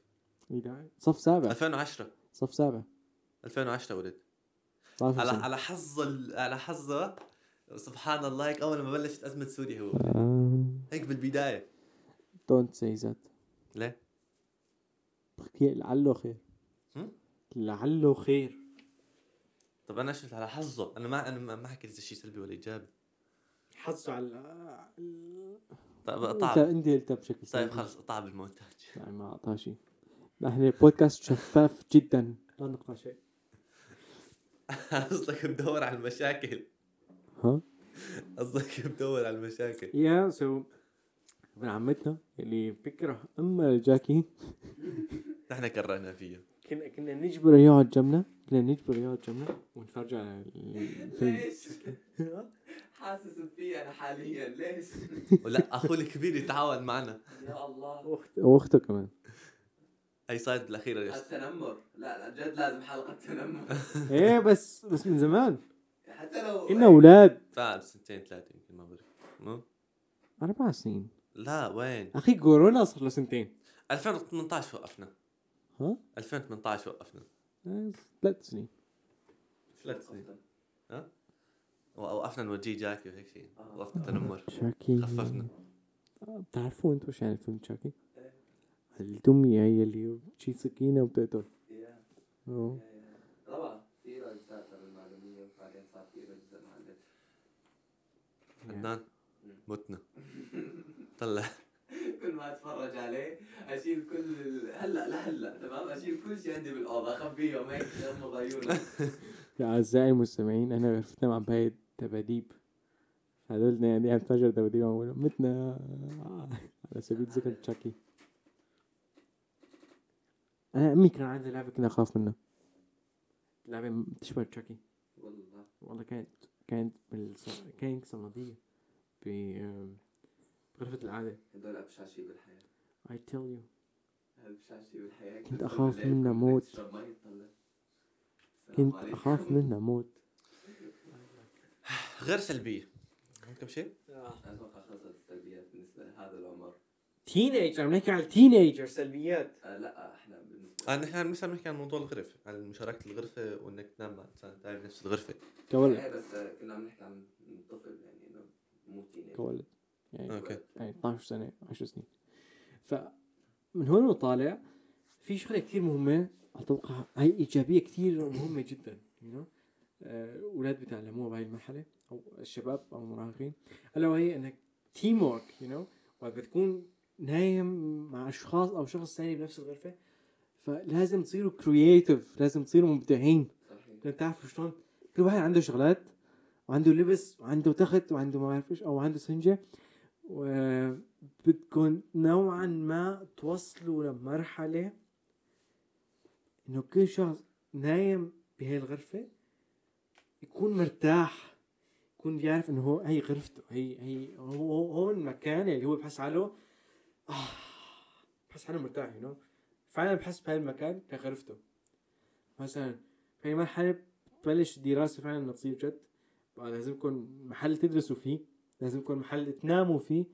صف سابع. 2010 صف سابع. 2010 ولد. 12 على على حظ ال- على حظه سبحان الله هيك أول ما بلشت أزمة سوريا هو. آه. هيك بالبداية. don't say that ليه؟ بحكي لعله خير؟ لعله خير. طب أنا شفت على حظه. أنا ما أنا ما حكيت اذا شيء سلبي ولا إيجابي. حظه على طيب انت اقطع انت قلتها بشكل طيب. خلص اقطع بالمونتاج. لا ما اعطاه شيء. نحن بودكاست شفاف جدا. لا نقطع شيء. قصدك بدور على المشاكل. ها؟ قصدك بدور على المشاكل؟ يا سو ابن عمتنا اللي بكره أما جاكي. نحن كرهنا فيه. كنا كنا نجبره يقعد جنبنا كنا نجبره يقعد جنبنا ونتفرج على الفيلم. ليش؟ حاسس بفيه أنا حاليا ليش؟ ولا أخوه الكبير يتعاون معنا. يا الله. واخت- وأخته كمان. هي صارت بالاخير التنمر. لا لا جد لازم حلقة تنمر إيه بس بس من زمان. حتى لو كنا أولاد. بعد سنتين ثلاثة يمكن ما بعرف مو؟ أربع سنين. لا وين؟ أخي كورونا صار له سنتين. 2018 وقفنا. ها؟ 2018 وقفنا. آه، ثلاث سنين. ثلاث سنين. وقفنا نوجيه جاكي وهيك شيء وقفنا تنمر. شاكي. خففنا. آه، بتعرفوا أنتوا شو يعني فيلم شاكي؟ الدمية هي اللي شي سكينة وبتقتل. يا أوه. طبعا في اجزاء ترى المعلومية وبعدين صار في اجزاء مع النت عدنان متنا. طلع. كل ما أتفرج عليه أشيل كل. هلا لهلا تمام؟ أشيل كل شيء عندي بالأوضة اخبيهم هيك غمض عيوني يا أعزائي المستمعين أنا غرفتنا مع باقي دباديب. هذول يعني عم تفجر دباديب عم متنا. على سبيل ذكر تشاكي. أنا أمي كان عندها لعبة كنا أخاف منها. لعبة بتشبه تشاكي. والله. والله كانت كانت بالص... كانت صمدية ب بغرفة العادة هدول أبشع شيء بالحياة. I tell you. أبشع شيء بالحياة. كنت أخاف منها موت. كنت. أخاف منها موت. غير سلبية. عندكم شيء؟ أتوقع خلصت السلبيات بالنسبة لهذا العمر. teenager عم نحكي على ال teenager سلبيات. آه إحنا بالنسبة آه نحن مثلا بنحكي عن موضوع الغرفة عن مشاركة الغرفة وإنك تنام مع انسان ثاني بنفس الغرفة. كولد إيه بس آه، كنا عم نحكي عن طفل يعني إنه مو كولد يعني okay. يعني 12 سنة 10 سنين. فمن هون وطالع في شغلة كثير مهمة أتوقع هي إيجابية كثير مهمة جدا you know. أولاد بيتعلموها بهاي المرحلة أو الشباب أو المراهقين. ألا وهي إنك teamwork you know وقت بتكون نايم مع أشخاص أو شخص ثاني بنفس الغرفة فلازم تصيروا creative لازم تصيروا مبدعين. بدك تعرفوا شلون؟ كل واحد عنده شغلات وعنده لبس وعنده تخت وعنده ما بعرف إيش أو عنده سنجة. وبدكم نوعا ما توصلوا لمرحلة إنه كل شخص نايم بهي الغرفة يكون مرتاح يكون بيعرف إنه هو هي غرفته هي هي هو هو- هون المكان اللي هو بحس حاله آه بحس حاله مرتاح يو فعلا بحس بهاي المكان كغرفته مثلا في مرحلة بتبلش الدراسة فعلا انها تصير جد لازم يكون محل تدرسوا فيه لازم يكون محل تناموا فيه.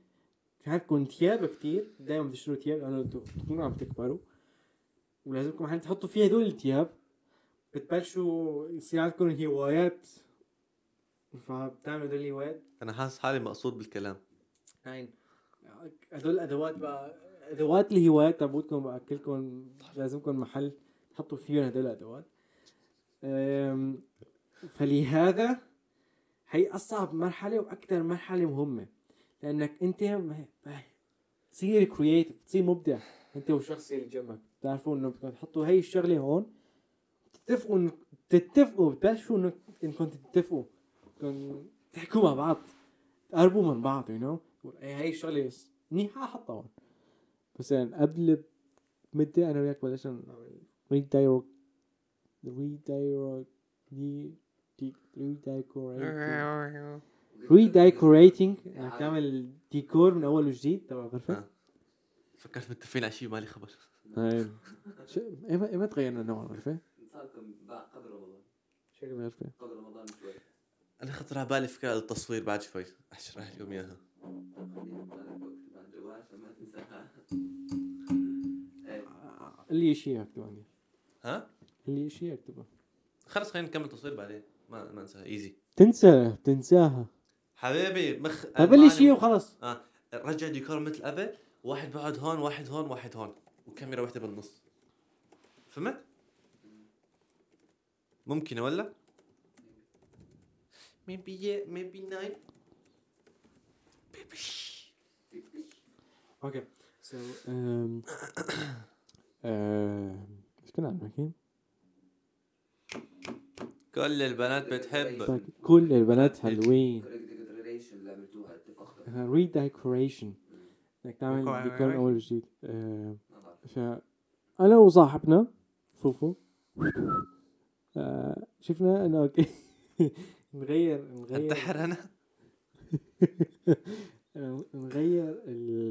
في عندكم تياب كتير دايما تشتروا تياب لأنه أنتوا تكونوا عم تكبروا. ولازم يكون محل تحطوا فيه هدول التياب. بتبلشوا يصير عندكم هوايات. فبتعملوا هدول الهوايات. أنا حاسس حالي مقصود بالكلام. هاي هدول الأدوات بقى ادوات الهوايات تبعتكم بقى كلكم لازمكم محل تحطوا فيهم هدول الادوات فلهذا هي أصعب مرحلة وأكثر مرحلة مهمة. لأنك أنت تصير creative تصير مبدع. أنت والشخص اللي جنبك. بتعرفوا إنه بدكم تحطوا هي الشغلة هون تتفقوا تتفقوا بتبلشوا انكم تتفقوا. تحكوا مع بعض تقربوا من بعض you know هي الشغلة منيحة حطها هون. بس يعني قبل مدة أنا وياك بلشنا نعمل redirect redirect redecorating ريدايكوريتنج انك تعمل ديكور من أول وجديد تبع الغرفه. فكرت متفقين على شيء مالي خبر. شو- ايمتى تغيرنا نوع الغرفه؟ بعد قبل رمضان. شكل الغرفه قبل رمضان شوي أنا خطر على بالي فكرة التصوير بعد شوي. اشرح لكم إياها. عشان ما تنساها. إيه اللي شيء اكتب عندي ها؟ اللي شيء اكتبه خلص خلينا نكمل تصوير بعدين. ما ما انساها. easy تنسى بتنساها حبيبي مخ طيب اللي شيء وخلص آه رجع ديكور مثل قبل واحد بعد هون واحد هون واحد هون. وكاميرا واحدة بالنص. فهمت؟ ممكن ولا؟ maybe yeah maybe nah. okay so um, إيش كنا عم؟ كل البنات بتحب. طيب، كل البنات حلوين. ريديكوريشن إنك تعمل. ديكور أول وجديد آه، ما بعرف فانا وصاحبنا فوفو. آه، شفنا إنه أوكي. نغير نغير. انتحر أنا؟ نغير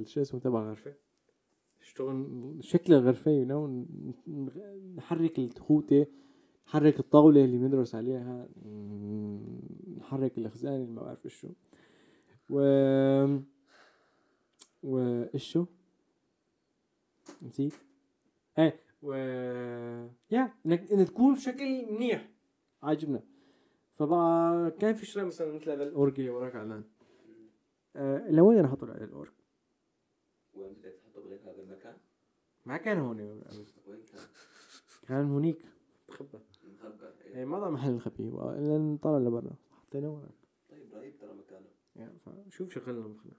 شو اسمه تبع الغرفة؟ شلون شكل الغرفة يو نو نحرك التخوتة نحرك الطاولة اللي بندرس عليها نحرك الخزان اللي ما بعرف شو. و و شو؟ نسيت. إيه و يا انك انك تكون بشكل منيح. عاجبنا. فبقى كان في شغله مثلا مثل هذا الاورجي وراك اعلان لوين أنا حاطه على الاورج وين بدك تحطه بغير هذا المكان؟ ما كان هون وين كان؟ كان هونيك. تخبى مخبى يعني إيه. ما ضل محل الخبي الا نطلع لبرا. حطيناه وراك. طيب رهيب ترى مكانه. فشوف شغلنا مخنا.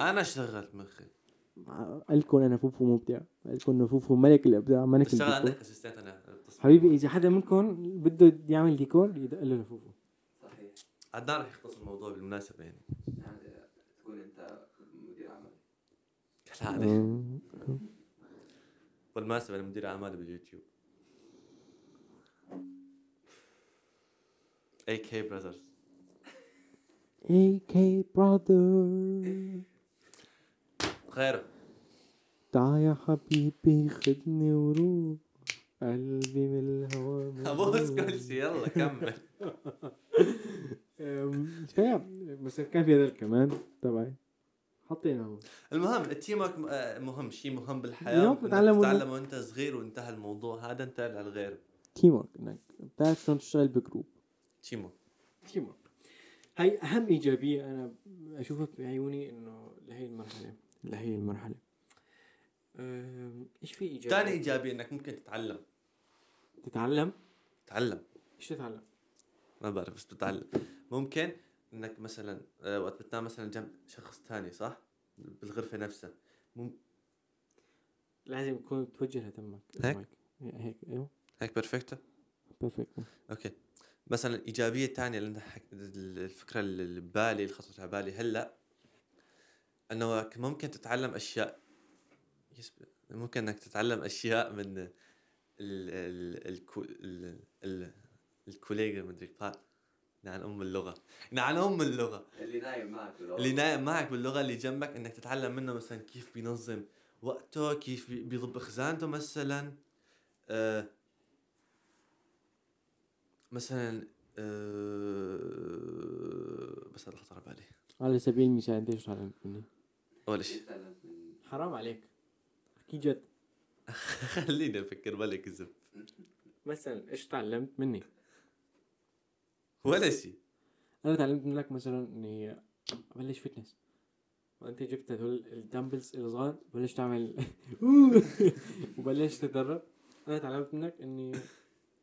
أنا اشتغلت مخي. قالكم أنا فوفو مبدع قالكم انه فوفو ملك الابداع ملك اشتغل عندك اسيستنت أنا. حبيبي إذا حدا منكم بده يعمل ديكور يدق له لفوفو. صحيح. عدنان رح يختص الموضوع بالمناسبة يعني يعني تكون انت مدير عمل كالعاده بالمناسبه أنا مدير اعمال باليوتيوب. اي كي براذرز اي كي براذر خيره تعا يا حبيبي خدني وروح. قلبي من الهوى ابوس كل شيء يلا كمل. فيا بس كان في هذا الكمان؟ تبعي حطيناه. المهم ال teamwork م- آه، مهم شيء مهم بالحياة. يلا، إنك بتتعلم ولا- تتعلم وأنت صغير وانتهى الموضوع هذا انتقل على الغير teamwork إنك بتعرف شلون تشتغل ب group. teamwork teamwork هي أهم إيجابية أنا أشوفها بعيوني إنه لهي المرحلة. لهي المرحلة. إيش في إيجابية؟ ثاني إيجابية إنك ممكن تتعلم. تتعلم؟ تتعلم إيش تتعلم؟ ما بعرف بس بتتعلم ممكن إنك مثلا آه، وقت بتنام مثلا جنب شخص ثاني صح؟ بالغرفة نفسها. مم... لازم يكون توجه لتمك هيك؟ هيك أيوه هيك بيرفكتو perfect okay. مثلا الايجابيه الثانية اللي حك... الفكرة اللي ببالي اللي خطرت على بالي هلأ إنه ممكن تتعلم أشياء. ممكن إنك تتعلم أشياء من ال ال. ال ال الكوليجا مدري عن ام اللغة عن ام اللغة اللي نايم معك بالأوضة. اللي نايم معك باللغة اللي جنبك إنك تتعلم منه مثلا كيف بينظم وقته كيف بي- بيضب خزانته مثلا. آه مثلا آه بس هذا خطر على بالي. على سبيل المثال أنت إيش تعلمت مني؟ اول شيء. حرام عليك. أحكي جد. خليني أفكر بلا كذب. مثلا إيش تعلمت مني؟ ولا شيء. أنا تعلمت منك مثلا إني أبلش فتنس وأنت جبت هدول ال dumbbells الصغار بلش تعمل وبلشت تتدرب أنا تعلمت منك إني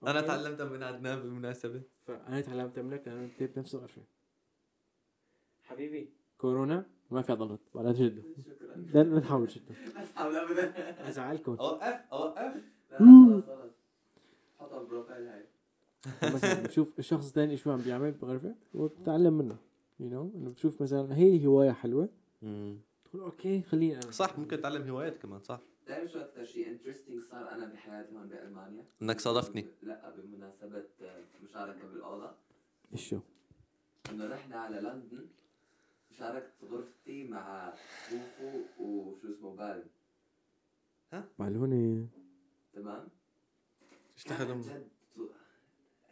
أنا؟ تعلمتها من عدنان بالمناسبة. فأنا تعلمت منك لأنه أنت بنفس الغرفه حبيبي. كورونا ما في عضلات ولا تشدوا. شكرا. لا لا تحاول تشدوا. اسحب ابدا أزعلكم. اوقف اوقف لا خلص خلص حطها بال profile هاي. مثلا بشوف الشخص الثاني شو عم بيعمل بالغرفه وبتعلم منه you know إنه بشوف مثلا هي هواية حلوة. تقول okay خليني أنا صح ممكن تعلم هوايات كمان صح. بتعرف شو أكثر شيء interesting صار أنا بحياتي هون بألمانيا؟ إنك صادفتني. لا بمناسبة مشاركة بالأوضة. إيش شو إنه رحنا على لندن شاركت غرفتي مع فوفو وشو اسمه بال. معلوني تمام؟ عن جد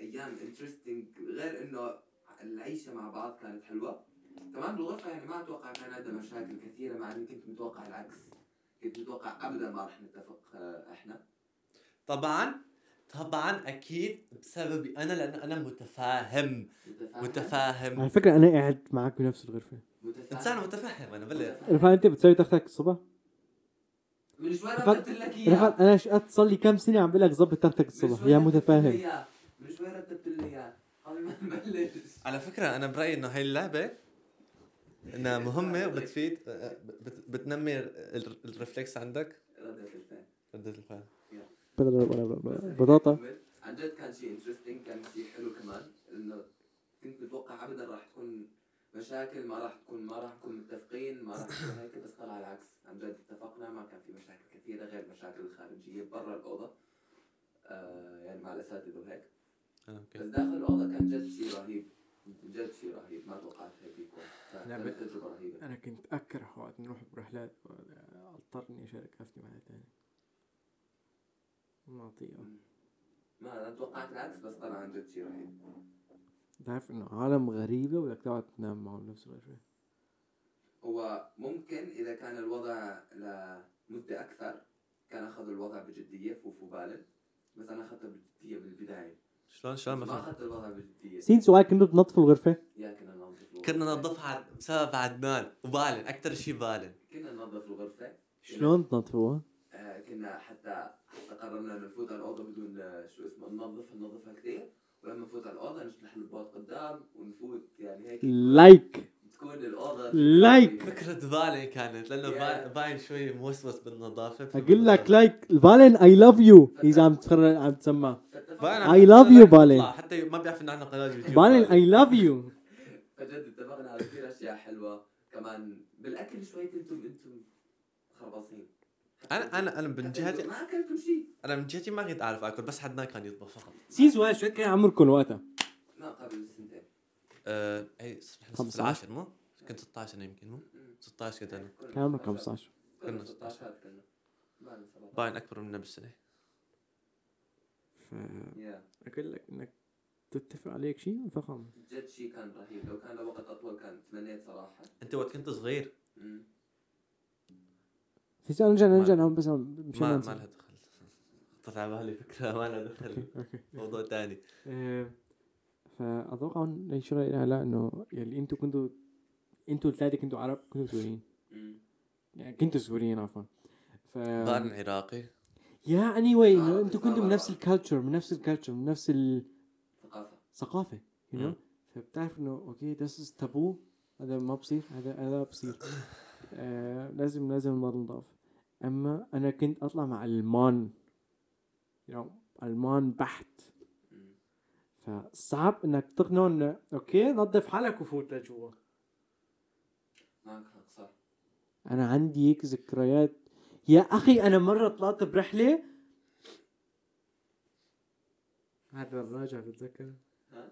أيام interesting غير إنه العيشة مع بعض كانت حلوة. كمان بالغرفة يعني ما أتوقع كان عندنا مشاكل كثيرة مع اني كنت متوقع العكس. كنت متوقع ابدا ما رح نتفق آه، إحنا. طبعا طبعا أكيد بسببي أنا لأنه أنا متفاهم. متفاهم؟ متفاهم. على فكرة أنا قاعد معك بنفس الغرفة. متفاهم؟ إنسان متفهم أنا بلا رفعت أنت بتسوي تختك الصبح؟ من شوي رفعت- رتبت لك إياه. رفعت أنا شقت صار لي كم سنة عم بقول لك ظبط تختك من الصبح يا متفاهم. شوي رتبت لي اياه قبل ما نبلش على فكرة أنا برأيي إنه هاي اللعبة إنها مهمة وبتفيد بت- بتنمي ال- ال reflex عندك. ردة الفعل. ردة الفعل. بطاطا. عن جد كان شيء interesting كان شيء حلو كمان إنه كنت متوقع ابدا راح تكون مشاكل ما راح تكون ما راح نكون متفقين ما راح تكون هيك بس طلع العكس. عن جد اتفقنا ما كان في مشاكل كثيرة غير مشاكل الخارجية برا الأوضة. آه يعني مع الأساتذة وهيك. آه، بس أوكي داخل الأوضة كان جد شيء رهيب. جد شيء رهيب. ما توقعت هيك يكون. لا، كانت بس- تجربة رهيبة. أنا كنت اكره وقت نروح برحلات اضطر اني اشارك خفتي مع ثاني معطيه ما أنا توقعت العكس بس طلع عن جد شيء رهيب. بتعرف إنه عالم غريبة بدك تقعد تنام معهم بنفس الغرفه هو ممكن إذا كان الوضع لمدة أكثر كان اخذوا الوضع بجدية فوفو بالن. بس أنا أخذته بجدية بالبداية. شلون شلون ما أخذت الوضع بجديه سين سؤال كنتوا تنظفوا الغرفة. يا كنا ننظف الغرفة. كنا ننظفها بسبب عدنان وبالن أكثر شيء بالن. كنا ننظف الغرفة. شلون تنظفوها؟ آه كنا حتى حتى قررنا نفوت على الأوضة بدون آه، شو اسمه ننظفها ننظفها كثير. ولما نفوت على الأوضة نشلح البوت قدام ونفوت يعني هيك. like like. فكرة بالن كانت لأنه باين شوي موسوس بالنظافة أقول لك like البالن I love you اذا عم تفرج عم تسمع. love you، بالن. يطلع حتى ما بيعرف انه عندنا قناة يوتيوب بالن I love you فجد اتفقنا على كثير أشياء حلوة. كمان بالأكل شوي كنتم أنتم خربصين. أنا أنا أنا من جهتي ما أكلتم شيء. أنا من جهتي ما كنت أعرف أكل بس عدنان كان يطبخ فقط. سؤال شو كان عمركم وقتها؟ ما قبل سنتين. آه اي إحنا 15. العاشر مو؟ كنت 16 أنا يمكن مو؟ 16 كنت أنا. كان عمرك 15 كنا كنا 16 كنا بعد 17 باين أكبر منا بالسنة. ف يا أقول لك إنك تتفق عليك شيء فخم. جد شيء كان رهيب. لو كان لوقت أطول كان تمنيت صراحة. أنت وقت كنت صغير. مم. في سؤال نرجع نرجع نعمل بس مشان ما ما لها دخل. خطرت على بالي فكرة ما لها دخل. موضوع ثاني آه، فأتوقع لا إنه يلي أنتوا كنتوا أنتوا الثلاثه كنتوا عرب كنتوا سوريين. يعني كنتوا سوريين عفوا. ف بان عراقي. يا anyway أنتوا كنتوا من. نفس ال culture من نفس ال culture من نفس ثقافة. الثقافه you know. فبتعرف إنه okay this is taboo هذا ما بصير هذا هذا بصير. آه لازم لازم ما نضاف أما أنا كنت أطلع مع ألمان you know ألمان بحت. فصعب إنك تقنعه إنه okay نظف حالك وفوت لجوا. معك حق صح. أنا عندي هيك ذكريات. يا أخي أنا مرة طلعت برحلة. هذا الراجع بتذكر؟ ها؟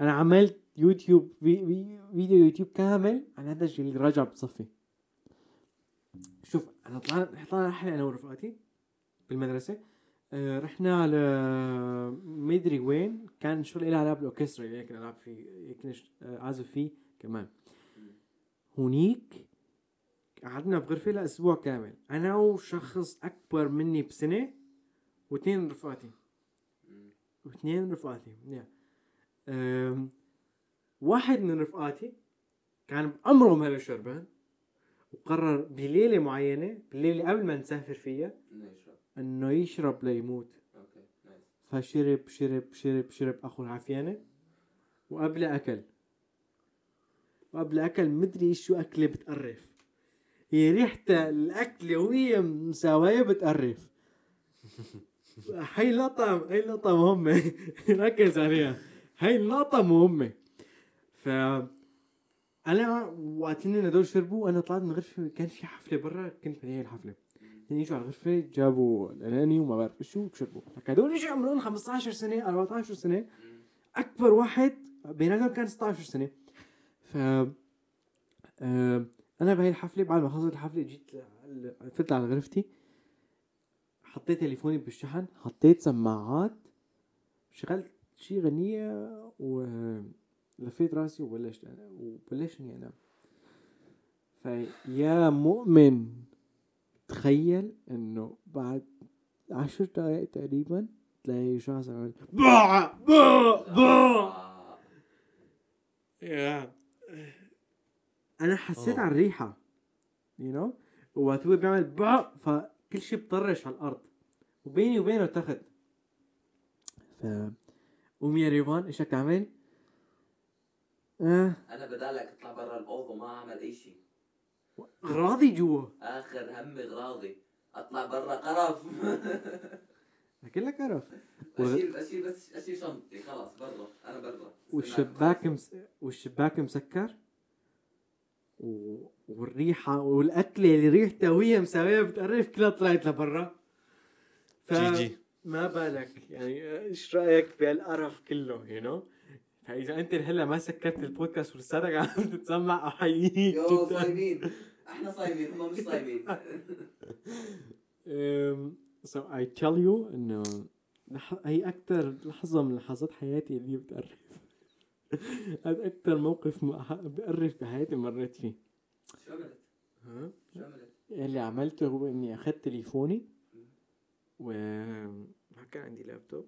أنا عملت يوتيوب في في video YouTube كامل عن هذا الشيء اللي راجع بتصفي شوف أنا طلعنا طلعنا رحلة أنا ورفقاتي بالمدرسة. آه رحنا على مدري وين. كان شغل لها علاقه بالاوركسترا اللي هيك العب فيه هيك نش- آه، عازف فيه كمان. هونيك قعدنا بغرفة لأسبوع كامل. أنا وشخص أكبر مني بسنة واثنين رفقاتي. واثنين رفقاتي yeah. واحد من رفقاتي كان بعمره ما له شربان وقرر بليلة معينة بالليلة قبل ما نسافر فيها إنه يشرب. ليموت. فشرب شرب شرب شرب أخو العافيانة وقبل أكل. وقبل أكل مدري شو أكلة بتقرف. هي ريحة الأكلة وهي مساواية بتقرف. هاي لقطة هاي لقطة مهمة ركز عليها. هاي اللقطة مهمة ف أنا وقت اللي هدول شربوا أنا طلعت من الغرفة كان في حفلة برا كنت بهي الحفلة. هن اجوا على الغرفة جابوا الأناني وما بعرف شو وشربوا. لك هدول اجوا عمرهم 15 سنة 14 سنة. أكبر واحد بيناتهم كان 16 سنة. ف آه، أنا بهي الحفلة بعد ما خلصت الحفلة جيت فتت على غرفتي حطيت تليفوني بالشحن حطيت سماعات شغلت شي غنية ولفيت راسي وبلشت وبلشت إني أنام فيا مؤمن تخيل إنه بعد عشر دقايق تقريبا تلاقي شخص عمل با با با آه. يا أنا حسيت أوه. على الريحة you know وقت هو بيعمل با فكل شيء بطرش على الأرض وبيني وبينه تخت ف قوم يا ريفان إيش بدك تعمل؟ آه. أنا بدالك أطلع برا الاوضه وما أعمل أي شيء. راضي جوا. آخر همي اغراضي أطلع برا قرف. اكل لك قرف اشيل أشيل بس أشيل شنطتي خلاص برا أنا برا والشباك مس... والشباك مسكر؟ و... والريحة والأكلة اللي ريحتها وهي مساوية بتقرف كلها طلعت لبرا. ف... GG. ما بالك. يعني إيش رأيك بهالقرف كله يو نو فإذا أنت هلا ما سكرت البودكاست ولساتك عم تتسمع أحييك you صايمين. أحنا صايمين هم مش صايمين. so I tell you إنه لح... هي أكثر لحظة من لحظات حياتي اللي بتقرف. هذا أكثر موقف بقرف بحياتي مريت فيه. شو عملت؟ ها؟ شو عملت؟ اللي عملته هو إني أخذت تليفوني و ما كان عندي لابتوب.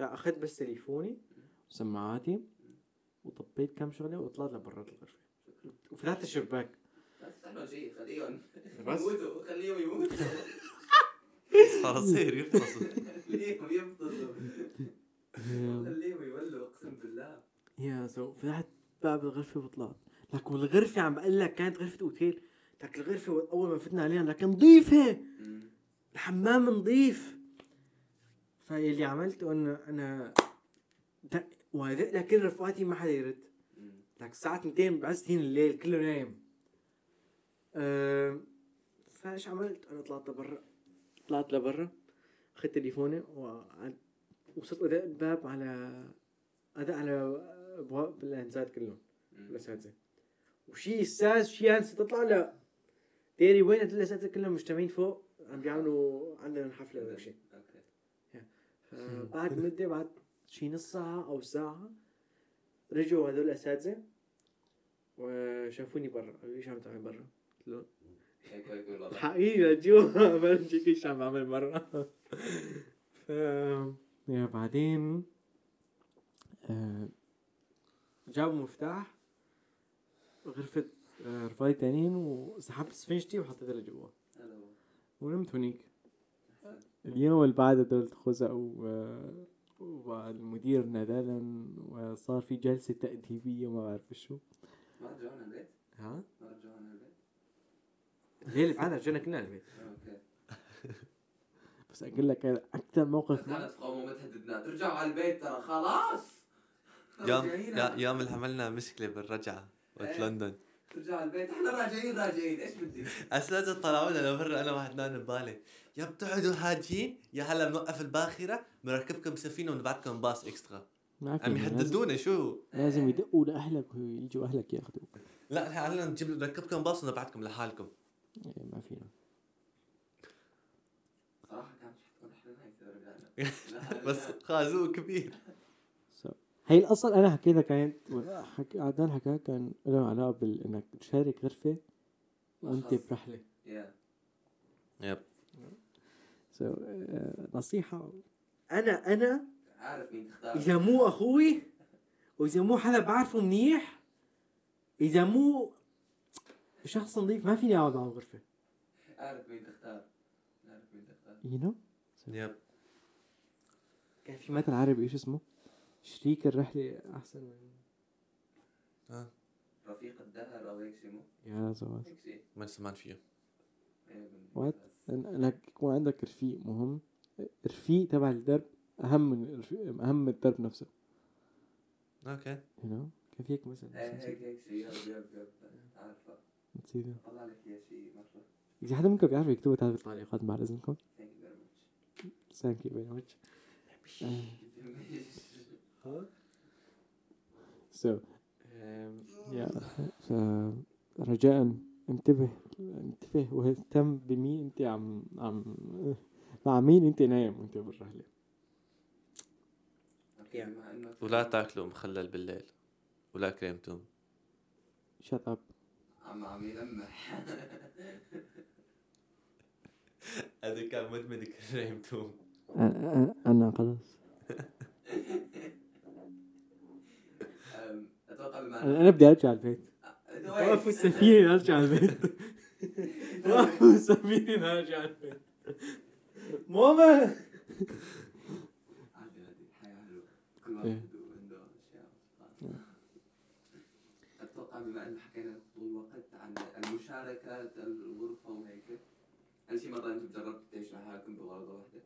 لا أخذت بس تليفوني وسماعاتي وطبيت كم شغلة وطلعت لبرات الغرفه وفتحت الشباك. لا تفتح له شيء خليهم بس؟ يموتوا خليهم يموتوا. صار يصير يخلص. خليهم يفطسوا. خليهم يولوا اقسم بالله. يا سو فتحت باب الغرفة وطلعت لك والغرفة عم بقول لك كانت غرفة أوتيل. لك الغرفة أول ما فتنا عليها لكن نظيفة. مم. الحمام نظيف. فاللي عملته إنه أنا دق ودق لكل رفقاتي ما حدا يرد. لك الساعة 2 بعد سنين الليل كله نايم. أه فايش عملت؟ أنا طلعت لبرا طلعت لبرا اخذت تليفوني وصرت ادق الباب على ادق على أبواب الانسات كلهم. الاساتذه وشي أستاذ شي انسه تطلع لا. ديري وين الاساتذه كلهم؟ مجتمعين فوق عم بيعملوا عندنا حفله ولا شيء بعد مدة بعد شي نص ساعة أو ساعة رجعوا هدول الأساتذة وشافوني برا. قالوا لي إيش عم تعمل برا؟ قلت له هيك هيك حقيقي لجوا برجيك إيش عم بعمل ف يا بعدين جابوا مفتاح غرفة رفاقي تانيين وسحبت سفنجتي وحطيتها لجوا ونمت هنيك اليوم اللي بعده دول خزقوا و- والمدير نادانا وصار في جلسة تأديبية وما بعرف شو ما رجعونا البيت؟ ها ما؟ الليلة اللي بعدها رجعنا كلنا البيت بس أقول لك هذا أكثر موقف بس كانت قوموا متهددنا. ترجعوا على البيت ترى خلاص. يوم يوم اللي عملنا مشكلة بالرجعة وقت إيه. لندن ترجع البيت. إحنا راجعين راجعين. إيش بدي؟ اساتذه طلعوا لنا لبرا أنا واحد نايم ببالي. يا بتقعدوا هاجين يا هلا بنوقف الباخرة. بنركبكم سفينة ونبعتكم باص إكسترا. ما عم لازم, يهددونا شو؟ لازم يدقوا لأهلك ويجوا أهلك ياخذوك. لا هلا نجيب نركبكم باص ونبعتكم لحالكم. ما فينا صراحة كانت رجعنا. بس خازوق كبير. هي الاصل أنا حكيتها كانت حك... عدنان حكاها كان له علاقة بانك تشارك غرفة وأنت. برحلة. يا يب so, uh, نصيحة. أنا أنا عارف مين تختار. إذا مو أخوي وإذا مو حدا بعرفه منيح إذا مو شخص نظيف ما فيني أقعد معه غرفه عارف مين تختار. عارف مين تختار. You know يب كان في مثل عربي إيش اسمه؟ شريك الرحلة أحسن من آه. رفيق الدهر أو هيك شيء يا زواج هيك شيء ما سمعت فيه. إيه، وات انك يكون عندك رفيق مهم. رفيق تبع الدرب أهم من الرفيق- أهم من الدرب نفسه. okay you know كان في هيك مثل نسيت- هيك هيك شيء يب يب يب عارفة. نسيته طلع لك اياه شيء مره إذا حدا منكم بيعرف يكتبوا تعال بالتعليقات بعد اذنكم thank you very much ثانك يو فيري ماتش سو يا ف رجاء انتبه انتبه واهتم بمين انت عم عم مع مين انت نايم وانت بالرحلة. ولا تاكلوا مخلل بالليل. ولا كريم توم shut up عم عم يلمح. هذا كان مدمن كريم توم أنا خلص أتوقع بما أنا أنا بدي أرجع البيت؟ وقفوا السفينه أرجع البيت. وقفوا السفينه أرجع البيت. ماما عادي عادي الحياة حلوة كل واحد إيه. عنده أشياء أتوقع بما أن حكينا طول الوقت عن المشاركة الغرفة وهيك هل شي مرة أنتم جربتوا تعيشوا لحالكم بغرفة واحدة؟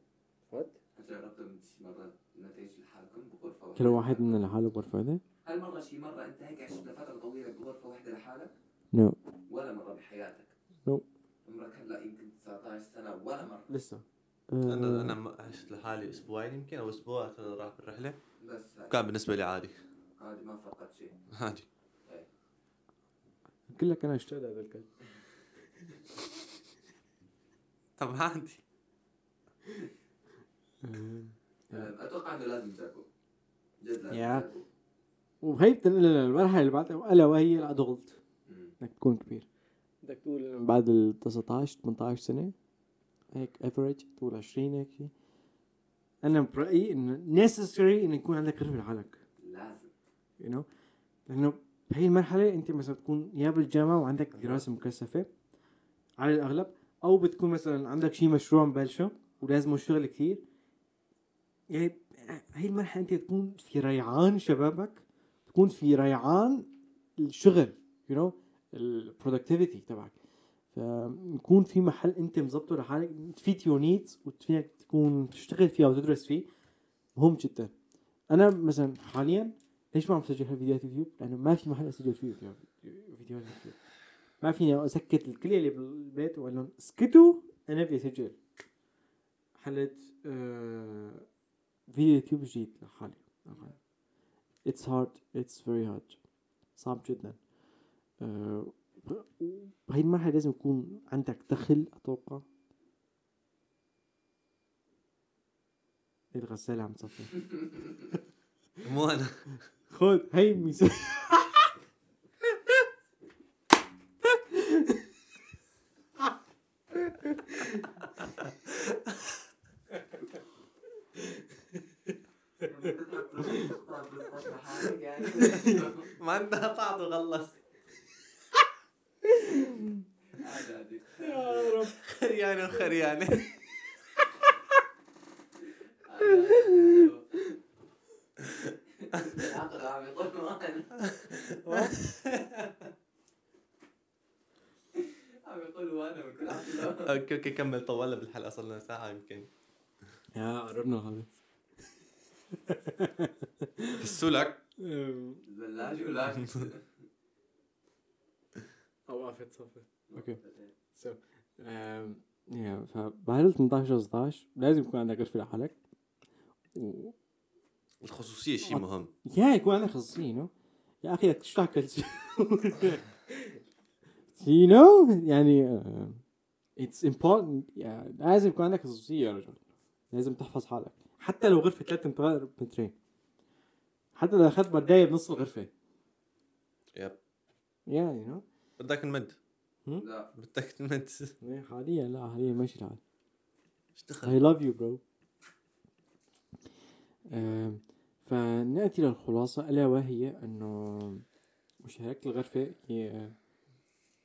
وات؟ هل جربتوا شي مرة إنه تعيشوا لحالكم بغرفة واحدة؟ كل واحد منا لحاله بغرفة واحدة؟ هل مرة شي مرة أنت هيك عشت لفترة طويلة بغرفة واحدة لحالك؟ نو ولا مرة بحياتك؟ No. عمرك هلا يمكن 19 سنة ولا مرة لسه أنا آه، أنا م- عشت لحالي أسبوعين يمكن أو أسبوع أنا راح بالرحلة بس هاي. كان بالنسبة لي عادي عادي ما فقدت شيء عادي قلت لك أنا أشتغل هذا الكلب. طب عادي. أتوقع إنه لازم تجربوا جد لازم يا. تجربوا وهي بتنقل للمرحلة اللي بعدها ألا وهي الادولت. إنك تكون كبير. بدك تقول بعد ال 19 18 سنة هيك افريج تقول 20 هيك شيء أنا برأيي إنه necessary إنه يكون عندك غرفة لحالك. لازم. You know لأنه بهي المرحلة أنت مثلا تكون يا بالجامعة وعندك دراسة مكثفة على الأغلب أو بتكون مثلا عندك شيء مشروع مبلشة ولازمه شغل كثير يعني هي المرحلة أنت تكون في ريعان شبابك تكون في ريعان الشغل you know البرودكتيفيتي تبعك. فيكون في محل أنت مظبطه لحالك to fit your needs وفيك تكون تشتغل فيها وتدرس فيه مهم جدا. أنا مثلا حاليا ليش ما عم بسجل فيديوهات يوتيوب؟ لأنه ما في محل أسجل فيه فيديو- فيديوهات يوتيوب. ما فيني أسكت الكل اللي بالبيت وأقول لهم اسكتوا أنا بدي أسجل. حلت آه video YouTube جديد لحالي. it's hard it's very hard صعب جدا. آه بهي المرحلة لازم يكون عندك دخل أتوقع. الغسالة عم تصفي. مو أنا. خد. هي ميزان ما عندها بعض وخلص. عادي عادي. يا رب. خريانة وخريانة العقل عم يطول معنا عم يقول وأنا بكل عقل أوكي أوكي كمل طولنا بالحلقة صار لنا ساعة يمكن. يا قربنا خلص بسوا لك؟ أم، الثلاجة ولا أو قفت صفر أوكي. سو يا فبعد ال 18 16 لازم يكون عندك غرفه لحالك. و الخصوصية شيء مهم. يا يكون عندك خصوصية نو يا أخي بدك تشرح كل شيء. You know يعني it's important. يعني لازم يكون عندك خصوصية يا رجل. لازم تحفظ حالك. حتى لو غرفة 3 متر مترين حتى لو أخذت بدايه بنص الغرفة. يب يعني نو بدك نمد. لا. بدك تمد إيه، حاليا لا حاليا ماشي الحال. إيش I دخل love you bro. آم، فنأتي للخلاصة. ألا وهي أنه مشاركة الغرفة هي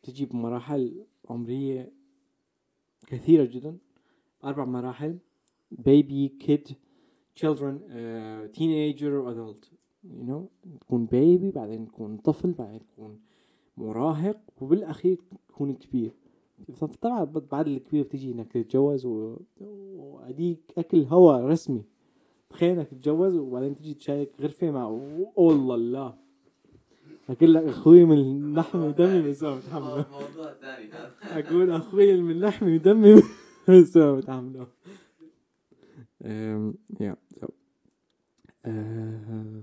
تجي بمراحل عمرية كثيرة جدا. أربع مراحل. Baby kid children uh, teenager or adult. You know تكون baby بعدين تكون طفل بعدين تكون مراهق وبالأخير تكون كبير. طبعا بعد الكبير بتيجي إنك تتجوز و... وأديك أكل هوا رسمي. تخيل إنك تتجوز وبعدين تيجي تشارك غرفة مع والله الله. أقول لك أخوي من لحمي ودمي بس ما بتحمله موضوع ثاني. هذا أقول أخوي من لحمي ودمي بس ما بتحمله um, yeah so uh,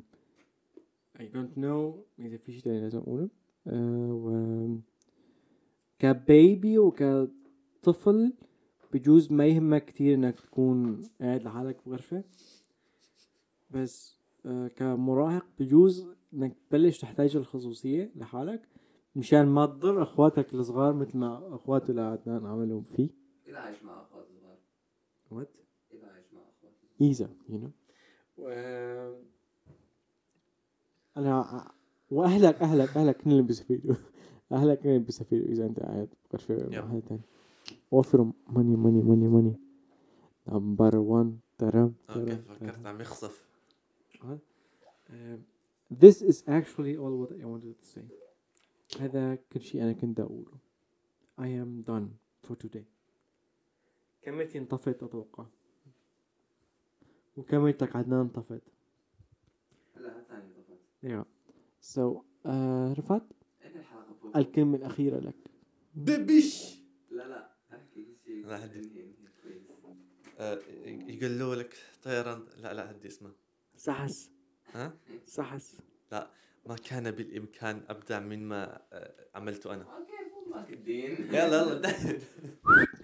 I don't know إذا في شيء تاني لازم أقوله. Uh, و كبيبي وكطفل بجوز ما يهمك كتير إنك تكون قاعد لحالك بغرفة. بس كمراهق بجوز إنك تبلش تحتاج الخصوصية لحالك مشان ما تضر أخواتك الصغار مثل ما اخواته لعدنان عملوا فيه إذا عايش مع أخوات صغار. وات إذا عايش مع صغار. إيزا يو نو أنا وأهلك أهلك أهلك كلهم بيستفيدوا. أهلك كلهم بيستفيدوا إذا أنت قاعد بغرفه مع. حدا تاني وفروا ماني ماني ماني ماني نمبر 1 ترم أوكي فكرت عم يخصف Um, this is actually all what I wanted to say. هذا كل شيء أنا كنت أقوله. I am done for today. كاميرتي انطفت أتوقع. وكاميرتك عدنان انطفت لا ثاني طفت yeah. So uh, رفعت؟ الكلمة الأخيرة لك. دبش! لا لا أحكي شيء. لا، هدي. آه، يقولوا لك طيران. لا لا هدي اسمه. سحس ها؟ سحس ما كان بالإمكان ابدع مما آه، عملته أنا. أوكي الدين يلا يلا.